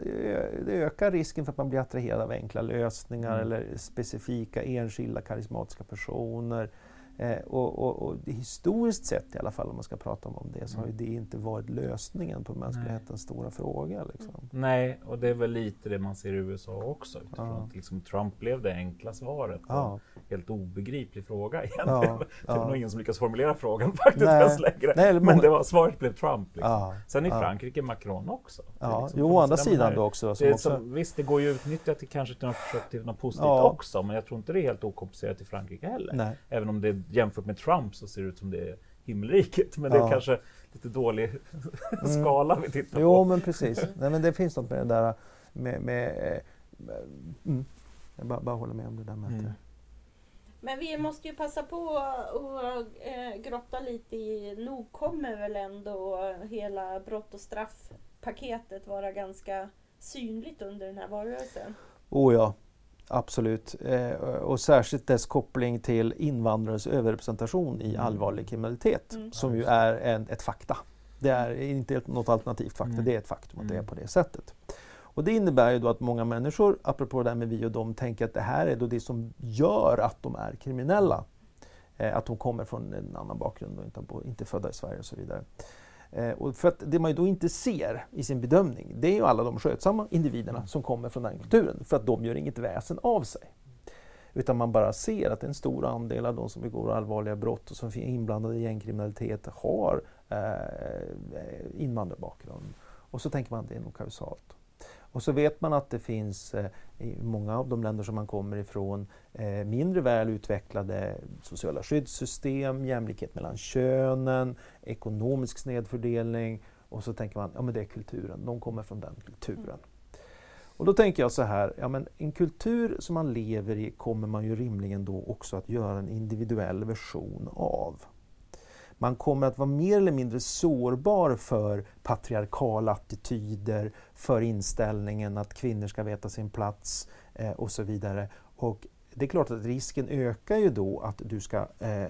det ökar risken för att man blir attraherad av enkla lösningar Mm. eller specifika enskilda karismatiska personer. Eh, och, och, och det historiskt sett i alla fall, om man ska prata om det, så har ju Mm. det inte varit lösningen på mänsklighetens stora fråga. Liksom. Nej, och det är väl lite det man ser i USA också. Utifrån Ja. att liksom Trump blev det enkla svaret på Ja, en helt obegriplig fråga egentligen. ja, *laughs* Det var nog ingen som lyckades formulera frågan *laughs* faktiskt Nej. ens längre. Nej, eller Men många- det var, svaret blev Trump. Liksom. Sen i. Frankrike Macron också. Det Ja, liksom jo, å andra sidan då också. Det Som är också som, visst, det går ju att utnyttja till kanske till något till något positivt också, men jag tror inte det är helt okomplicerat i Frankrike heller. nej. Även om det jämfört med Trump så ser det ut som det är himmelriket, men det Ja. är kanske lite dålig *laughs* skala vi tittar Jo, på. men precis. Nej, men det finns något med det där med... med eh, mm. Jag bara, bara håller med om det där med Mm. det- Men vi måste ju passa på att äh, grotta lite i, nog kommer väl ändå hela brott och straffpaketet vara ganska synligt under den här valrörelsen. Oh ja, absolut. Eh, och särskilt dess koppling till invandrares överrepresentation i Mm. allvarlig kriminalitet, Mm. som ju är en, ett fakta. Det är inte något alternativt fakta, Mm. det är ett faktum att det är Mm. på det sättet. Och det innebär ju då att många människor, apropå det där med vi och dem, tänker att det här är då det som gör att de är kriminella. Eh, att de kommer från en annan bakgrund och inte, inte födda i Sverige och så vidare. Eh, och för att det man ju då inte ser i sin bedömning, det är ju alla de skötsamma individerna Mm. som kommer från den kulturen, för att de gör inget väsen av sig. Utan man bara ser att en stor andel av de som begår allvarliga brott och som är inblandade i gängkriminalitet har eh, invandrarbakgrund. Och så tänker man att det är nog kausalt. Och så vet man att det finns eh, i många av de länder som man kommer ifrån eh, mindre väl utvecklade sociala skyddssystem, jämlikhet mellan könen, ekonomisk snedfördelning och så tänker man, ja men det är kulturen, de kommer från den kulturen. Och då tänker jag så här, ja men en kultur som man lever i kommer man ju rimligen då också att göra en individuell version av. Man kommer att vara mer eller mindre sårbar för patriarkala attityder, för inställningen att kvinnor ska veta sin plats eh, och så vidare. Och det är klart att risken ökar ju då att du ska eh,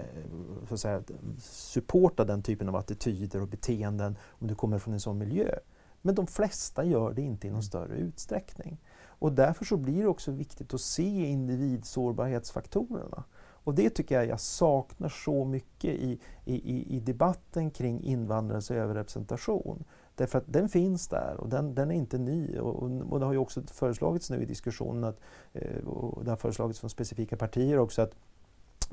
så att säga, supporta den typen av attityder och beteenden om du kommer från en sån miljö. Men de flesta gör det inte i någon större utsträckning. Och därför så blir det också viktigt att se individsårbarhetsfaktorerna. Och det tycker jag jag saknar så mycket i, i, i, debatten kring invandrares överrepresentation. Därför att den finns där och den, den är inte ny. Och, och, det har ju också föreslagits nu i diskussionen, att, eh, och det har föreslagits från specifika partier också, att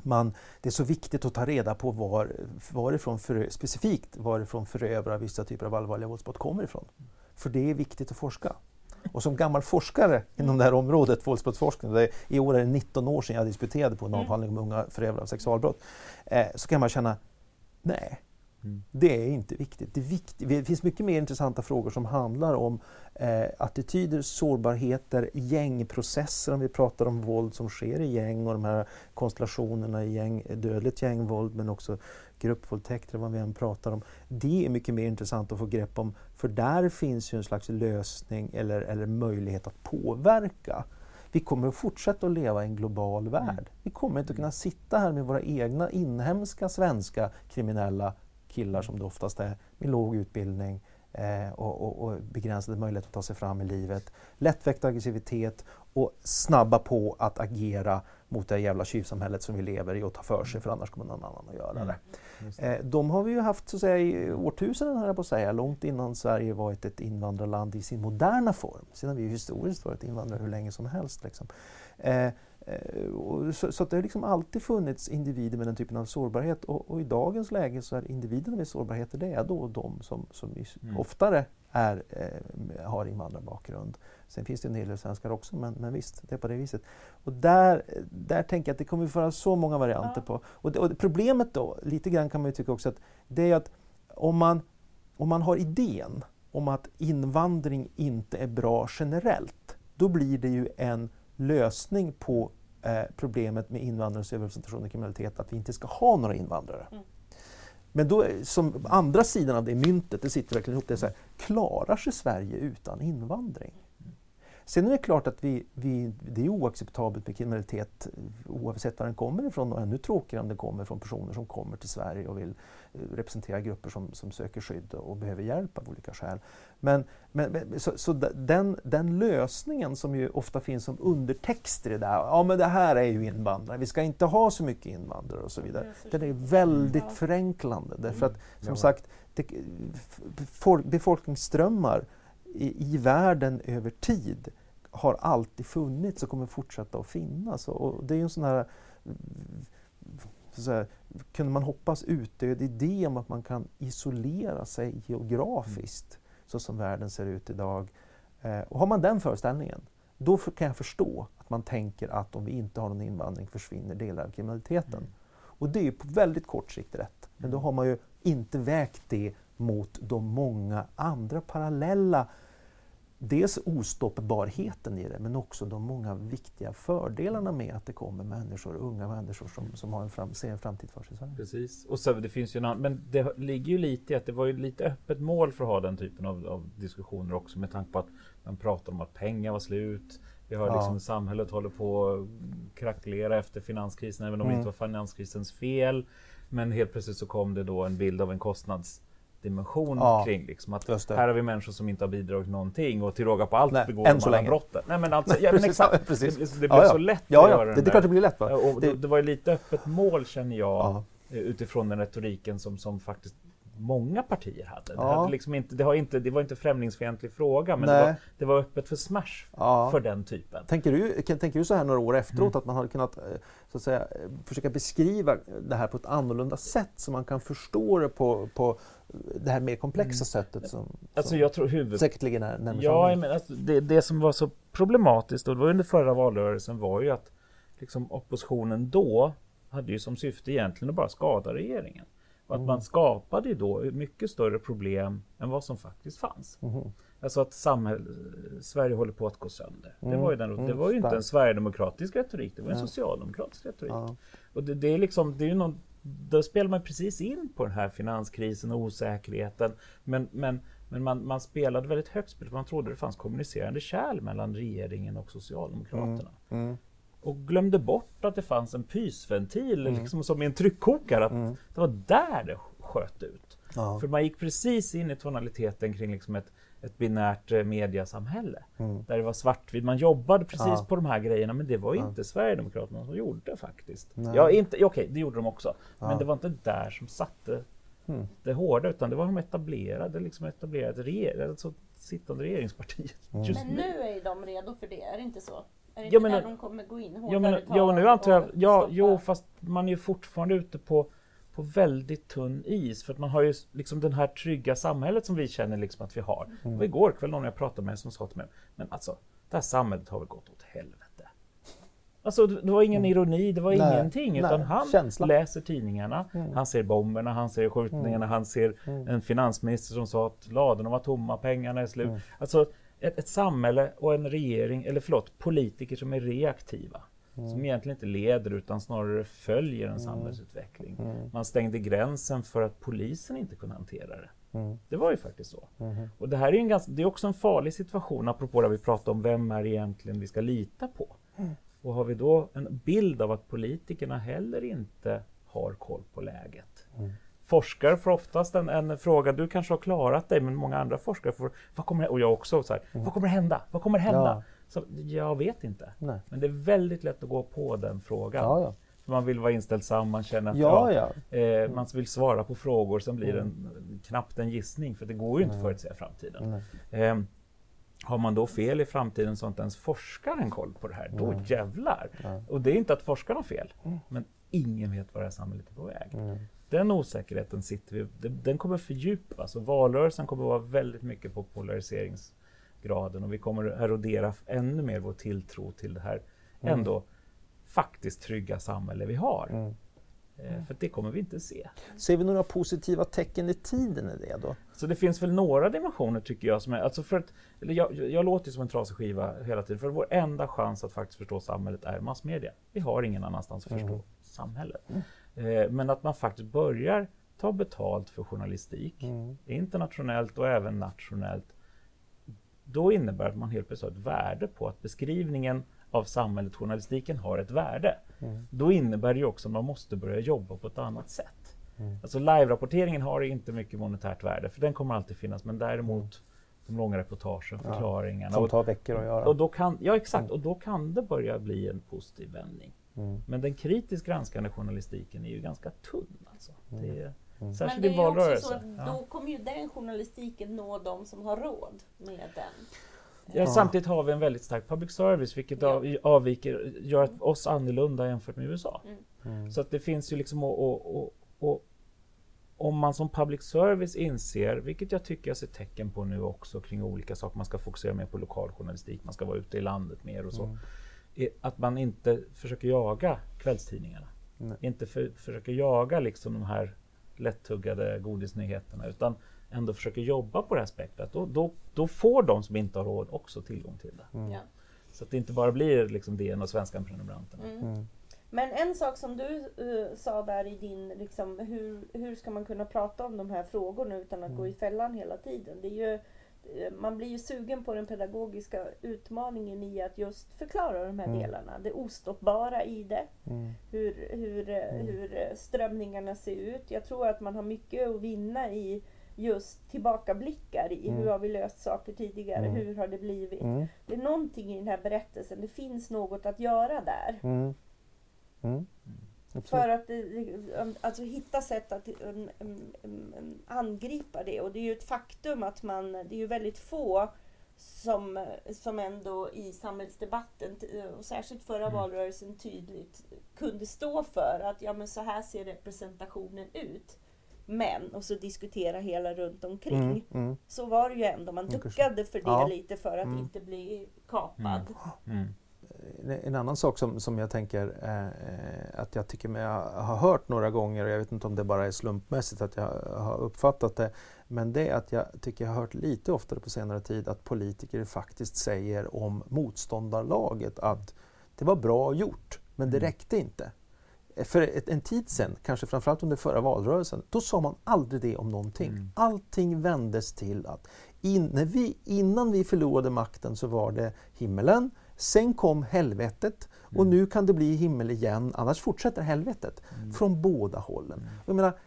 man, det är så viktigt att ta reda på var, varifrån för, specifikt varifrån förövare av vissa typer av allvarliga våldsbrott kommer ifrån. För det är viktigt att forska. Och som gammal forskare inom det här området, våldsbrottsforskning, det är, i år är det 19 år sedan jag disputerade på en Mm. avhandling om unga förövare av sexualbrott, eh, så kan man känna, nej, Mm. det är inte viktigt. Det, vikt, det finns mycket mer intressanta frågor som handlar om eh, attityder, sårbarheter, gängprocesser om vi pratar om våld som sker i gäng och de här konstellationerna i gäng, dödligt gängvåld men också gruppvåldtäkter, vad vi än pratar om. Det är mycket mer intressant att få grepp om för där finns ju en slags lösning eller, eller möjlighet att påverka. Vi kommer att fortsätta att leva i en global värld. Vi kommer inte att kunna sitta här med våra egna inhemska svenska kriminella killar som det oftast är, med låg utbildning eh, och, och, och begränsade möjligheter att ta sig fram i livet. Lättväckt aggressivitet och snabba på att agera mot det jävla tjuvsamhället som vi lever i och ta för sig för annars kommer någon annan att göra det. Mm. Det. Eh, de har vi ju haft så att säga, i årtusenden, här på att säga, långt innan Sverige varit ett invandrarland i sin moderna form. Sen har vi ju historiskt varit invandrare hur länge som helst. Liksom. Eh, Eh, så, så det har liksom alltid funnits individer med den typen av sårbarhet och, och i dagens läge så är individerna med sårbarheter det är då de som, som mm. oftare är, eh, har invandrarbakgrund. Sen finns det en hel del svenskar också, men, men visst, det är på det viset. Och där, där tänker jag att det kommer att vara så många varianter ja. på. Och, det, och problemet då, lite grann kan man ju tycka också att det är att om man, om man har idén om att invandring inte är bra generellt, då blir det ju en lösning på eh, problemet med invandrares överrepresentation i kriminalitet, att vi inte ska ha några invandrare. Mm. Men då, som andra sidan av det myntet, det sitter verkligen ihop, det är så här, klarar sig Sverige utan invandring? Sen är det klart att vi, vi, det är oacceptabelt med kriminalitet oavsett var den kommer ifrån och ännu tråkigare om den kommer från personer som kommer till Sverige och vill eh, representera grupper som, som söker skydd och behöver hjälp av olika skäl. Men, men, så, så den, den, lösningen som ju ofta finns som undertext i det där, ja men det här är ju invandrare, vi ska inte ha så mycket invandrare och så vidare. Den är väldigt förenklande därför att som sagt det, befolkningsströmmar i, i världen över tid har alltid funnits och kommer fortsätta att finnas. Och det är ju en sån här, så här kunde man hoppas utdöd idé om att man kan isolera sig geografiskt mm. så som världen ser ut idag. Eh, och har man den föreställningen, då kan jag förstå att man tänker att om vi inte har någon invandring försvinner delar av kriminaliteten. Mm. Och det är ju på väldigt kort sikt rätt. Men då mm. har man ju inte vägt det mot de många andra parallella dels ostoppbarheten i det men också de många viktiga fördelarna med att det kommer människor, unga människor som, som har en fram, ser en framtid för sig i Sverige. Precis, och så, det finns ju en annan, men det ligger ju lite i att det var ju lite öppet mål för att ha den typen av, av diskussioner också med tanke på att man pratar om att pengar var slut. Vi har liksom ja. samhället håller på att krackelera efter finanskrisen, även om mm. det inte var finanskrisens fel. Men helt plötsligt så kom det då en bild av en kostnads dimension ja, kring. Liksom, att här har vi människor som inte har bidragit någonting och till råga på allt Nej, begår de alla brotten. Nej, men alltså, ja, *laughs* men exakt. precis. Det, det blir ja, så lätt ja, att göra det, det är klart det blir lätt. Va? Och det, det var ju lite öppet mål känner jag utifrån den retoriken som, som faktiskt många partier hade. Ja. Det, hade liksom inte, det, har inte, det var inte främlingsfientlig fråga, men det var, det var, öppet för smash ja. för den typen. Tänker du, tänker du så här några år efteråt, mm. att man hade kunnat eh, så att säga, försöka beskriva det här på ett annorlunda sätt, så man kan förstå det på, på det här mer komplexa mm. sättet som, alltså som jag tror huvud... säkert ligger när, närmare Ja, men alltså, det, det som var så problematiskt, och det var under förra valrörelsen, var ju att liksom, oppositionen då hade ju som syfte egentligen att bara skada regeringen. Och att mm. man skapade ju då mycket större problem än vad som faktiskt fanns. Mm. Alltså att samhäll, Sverige håller på att gå sönder. Mm. Det var ju, den, det mm. var ju inte en sverigedemokratisk retorik, det var en socialdemokratisk retorik. Och det, det, är liksom, det är ju någon, då spelar man precis in på den här finanskrisen och osäkerheten. Men, men, men man, man spelade väldigt högt spel, man trodde det fanns kommunicerande kärl mellan regeringen och Socialdemokraterna. Mm. Mm och glömde bort att det fanns en pysventil, mm. liksom som i en tryckkokare. Att mm. Det var där det sköt ut. Ja. För man gick precis in i tonaliteten kring liksom ett, ett binärt eh, mediasamhälle. Mm. Där det var svartvitt. Man jobbade precis ja. på de här grejerna, men det var ja. inte Sverigedemokraterna som gjorde faktiskt. Ja, inte, okej, det gjorde de också. Men det var inte där som satte mm. det hårda, utan det var de etablerade, liksom etablerade reger, alltså sittande regeringspartiet. Mm. Men nu är de redo för det, är det inte så? Är det inte men, där de kommer gå in hårdare? Ja, men, ja, nu antar jag, ja, jo, fast man är ju fortfarande ute på, på väldigt tunn is. För att man har ju liksom det här trygga samhället som vi känner liksom att vi har. Mm. Och igår kväll någon jag pratade med som sa till mig, men alltså, det här samhället har väl gått åt helvete. Alltså det var ingen mm. ironi, det var nej, ingenting. Utan nej, han känsla. läser tidningarna, mm. han ser bomberna, han ser skjutningarna, mm. han ser mm. en finansminister som sa att ladorna var tomma, pengarna är slut. Mm. Alltså ett, ett samhälle och en regering, eller förlåt, politiker som är reaktiva. Mm. Som egentligen inte leder utan snarare följer en mm. samhällsutveckling. Mm. Man stängde gränsen för att polisen inte kunde hantera det. Mm. Det var ju faktiskt så. Mm. Och det här är, en ganska, det är också en farlig situation, apropå det vi pratade om, vem är egentligen vi ska lita på? Mm. Och har vi då en bild av att politikerna heller inte har koll på läget, forskare får oftast en, en, fråga, du kanske har klarat dig, men många andra forskare får, vad kommer, och jag också, så här, mm. vad kommer hända? Vad kommer hända? Ja. Så, jag vet inte. Nej. Men det är väldigt lätt att gå på den frågan. Ja, ja. Man vill vara inställsam, man känner att ja, ja. Eh, man vill svara på frågor, sen blir det mm. knappt en gissning, för det går ju inte att förutsäga framtiden. Eh, har man då fel i framtiden så att inte ens forskaren koll på det här, då Mm. jävlar! Och det är inte att forskarna har fel, Mm. men ingen vet var det här samhället är på väg. Mm. Den osäkerheten sitter vi, den, kommer fördjupas och valrörelsen kommer vara väldigt mycket på polariseringsgraden och vi kommer erodera ännu mer vår tilltro till det här Mm. ändå faktiskt trygga samhälle vi har. Mm. Eh, För det kommer vi inte se. Ser vi några positiva tecken i tiden i det då? Så det finns väl några dimensioner tycker jag som är, alltså för att, eller jag, jag låter som en trasig skiva hela tiden, för vår enda chans att faktiskt förstå samhället är massmedia. Vi har ingen annanstans att förstå Mm. samhället. Eh, men att man faktiskt börjar ta betalt för journalistik, Mm. internationellt och även nationellt, då innebär det att man helt plötsligt har ett värde på att beskrivningen av samhället, journalistiken, har ett värde. Mm. Då innebär det ju också att man måste börja jobba på ett annat sätt. Mm. Alltså live-rapporteringen har inte mycket monetärt värde, för den kommer alltid finnas, men däremot de långa reportagen, Ja, förklaringarna. Som och, tar veckor att göra. och då kan, ja exakt, Mm. och då kan det börja bli en positiv vändning. Mm. Men den kritiskt granskande journalistiken är ju ganska tunn. Alltså. Det är, Mm. Men Särskilt det i är ju också så valrörelse. att Ja. då kommer ju den journalistiken nå de som har råd med den. Ja, samtidigt har vi en väldigt stark public service, vilket Ja. av, avviker, gör oss annorlunda jämfört med USA. Mm. Så att det finns ju liksom, och, och, och, och om man som public service inser, vilket jag tycker jag ser tecken på nu också kring olika saker, man ska fokusera mer på lokal journalistik, man ska vara ute i landet mer och så. Mm. Att man inte försöker jaga kvällstidningarna. Nej. Inte för, försöker jaga liksom de här lättuggade godisnyheterna, utan ändå försöker jobba på det här spektrat. Då, då, då får de som inte har råd också tillgång till det. Mm. Ja. Så att det inte bara blir liksom DN och svenska prenumeranterna. Mm. Mm. Men en sak som du eh, sa där i din, liksom, hur, hur ska man kunna prata om de här frågorna utan att gå i fällan hela tiden? Det är ju, man blir ju sugen på den pedagogiska utmaningen i att just förklara de här Mm. delarna. Det ostoppbara i det. Mm. hur, hur, Mm. hur strömningarna ser ut. Jag tror att man har mycket att vinna i just tillbakablickar i Mm. hur har vi löst saker tidigare, Mm. hur har det blivit. Mm. Det är någonting i den här berättelsen, det finns något att göra där. Mm. Mm. Absolut. För att det- alltså, hitta sätt att um, um, um, angripa det. Och det är ju ett faktum att man, det är ju väldigt få som, som ändå i samhällsdebatten, och särskilt förra Mm. valrörelsen tydligt, kunde stå för att ja men så här ser representationen ut. Men, och så diskutera hela runt omkring. Mm. Mm. Så var det ju ändå, man Mm, duckade för det Ja. lite för att Mm. inte bli kapad. En annan sak som, som jag tänker eh, att jag tycker mig ha hört några gånger och jag vet inte om det bara är slumpmässigt att jag har uppfattat det. Men det är att jag tycker jag har hört lite oftare på senare tid att politiker faktiskt säger om motståndarlaget att det var bra gjort men det Mm. räckte inte. För ett, en tid sedan, kanske framförallt under förra valrörelsen, då sa man aldrig det om någonting. Mm. Allting vändes till att in, när vi, innan vi förlorade makten så var det himmelen, sen kom helvetet och Mm. nu kan det bli himmel igen, annars fortsätter helvetet. Mm. Från båda hållen. Mm. Jag menar,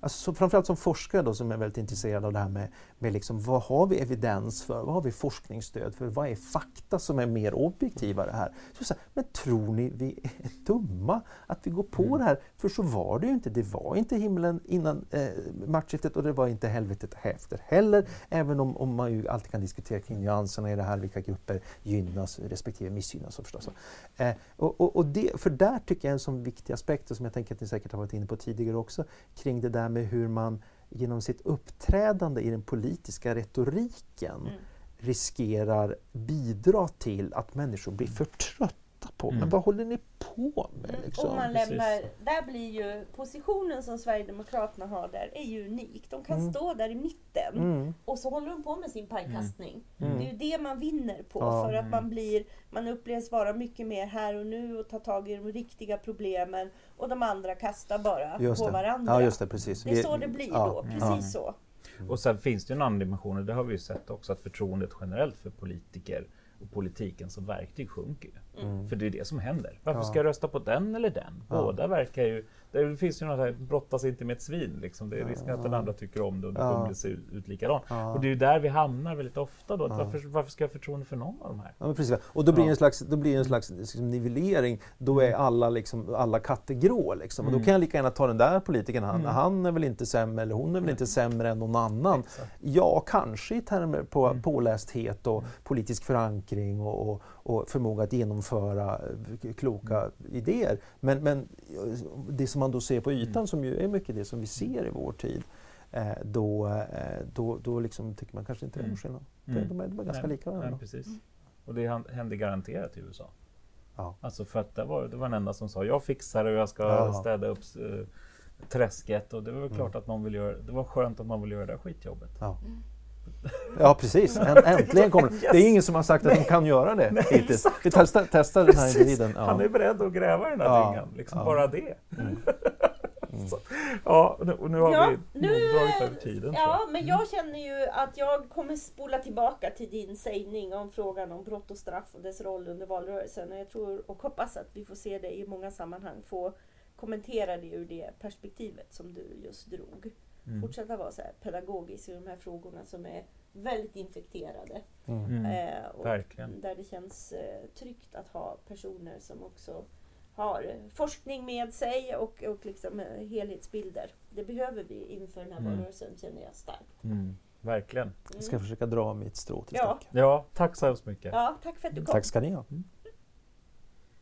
alltså, så, framförallt som forskare då, som är väldigt intresserad av det här med, med liksom, vad har vi evidens för, vad har vi forskningsstöd för, vad är fakta som är mer objektiva det här? Så jag säger, men tror ni vi är dumma att vi går på Mm. det här? För så var det ju inte. Det var inte himlen innan eh, maktskiftet och det var inte helvetet efter heller. Även om, om man ju alltid kan diskutera kring nyanserna i det här, vilka grupper gynnas respektive missgynnas. Förstås. Eh, och, och, och det, för där tycker jag en sån viktig aspekt, och som jag tänker att ni säkert har varit inne på tidigare också, kring det där med hur man genom sitt uppträdande i den politiska retoriken Mm. riskerar bidra till att människor blir för trötta på, Mm. men vad håller ni på med? Mm, Liksom? och man Precis. lämnar, där blir ju positionen som Sverigedemokraterna har där är ju unik. De kan Mm. stå där i mitten Mm, och så håller de på med sin pajkastning. Mm. Det är ju det man vinner på Ja. för att Mm. man blir, man upplevs vara mycket mer här och nu och ta tag i de riktiga problemen och de andra kastar bara just på det. varandra. Ja, just det, precis. Det är så det blir ja, då, ja. precis så. Och sen finns det ju en annan dimension, och det har vi ju sett också, att förtroendet generellt för politiker och politiken som verktyg sjunker ju. Mm. För det är det som händer. Varför Ja. ska jag rösta på den eller den? Ja. Båda verkar ju... Det finns ju något här, brottas inte med ett svin. Liksom. Det är risken att den andra tycker om det och det Ja. kommer att se ut likadant. Ja. Och det är ju där vi hamnar väldigt ofta då. Ja. varför, varför ska jag ha förtroende för någon av de här? Ja, men precis. Och då blir det Ja. en slags, då blir en slags liksom, nivellering. Då är alla, liksom, alla katter grå. Liksom. Och då Mm. kan jag lika gärna ta den där politikern. Han, Mm. han är väl inte sämre, eller hon är väl inte sämre än någon annan. Exakt. Ja, kanske i termer på Mm. pålästhet och politisk förankring och, och, och förmåga att genomföra kloka Mm. idéer. Men, men det som man då ser på ytan, Mm. som ju är mycket det som vi ser i vår tid, eh, då, eh, då, då liksom tycker man kanske inte det är någon Mm. skillnad. Mm. Det, de, är, de är ganska Nej, lika varandra. Nej, precis. Och det hände garanterat i USA. Ja. Alltså för att det var, det var den enda som sa jag fixar det och jag ska Ja. städa upp eh, träsket. Och det var väl Mm. klart att någon vill göra det. var skönt att någon vill göra det där skitjobbet. Ja. Ja precis, *laughs* Än- äntligen kommer det. Det är ingen som har sagt att de kan göra det *laughs* hittills. Vi testar, testar den här individen. Han är Ja. beredd att gräva den där Ja. dyngan. Liksom Ja. bara det. Mm. *laughs* Så, ja, och nu, nu har Ja, vi nu- dragit över tiden. så. Ja, men jag känner ju att jag kommer spola tillbaka till din sägning om frågan om brott och straff och dess roll under valrörelsen. Och jag tror och hoppas att vi får se det i många sammanhang. Få kommentera det ur det perspektivet som du just drog. Mm. Fortsätta vara så här pedagogisk i de här frågorna som är väldigt infekterade. Mm. Mm. Eh, och Verkligen. där det känns eh, tryggt att ha personer som också har forskning med sig och, och liksom, eh, helhetsbilder. Det behöver vi inför den här Mm. valrörelsen känner jag starkt. Mm. Verkligen. Mm. Jag ska försöka dra mitt strå till Ja. stacken. Ja, tack så hemskt mycket. Ja, tack för att du kom. Tack ska ni ha. Mm.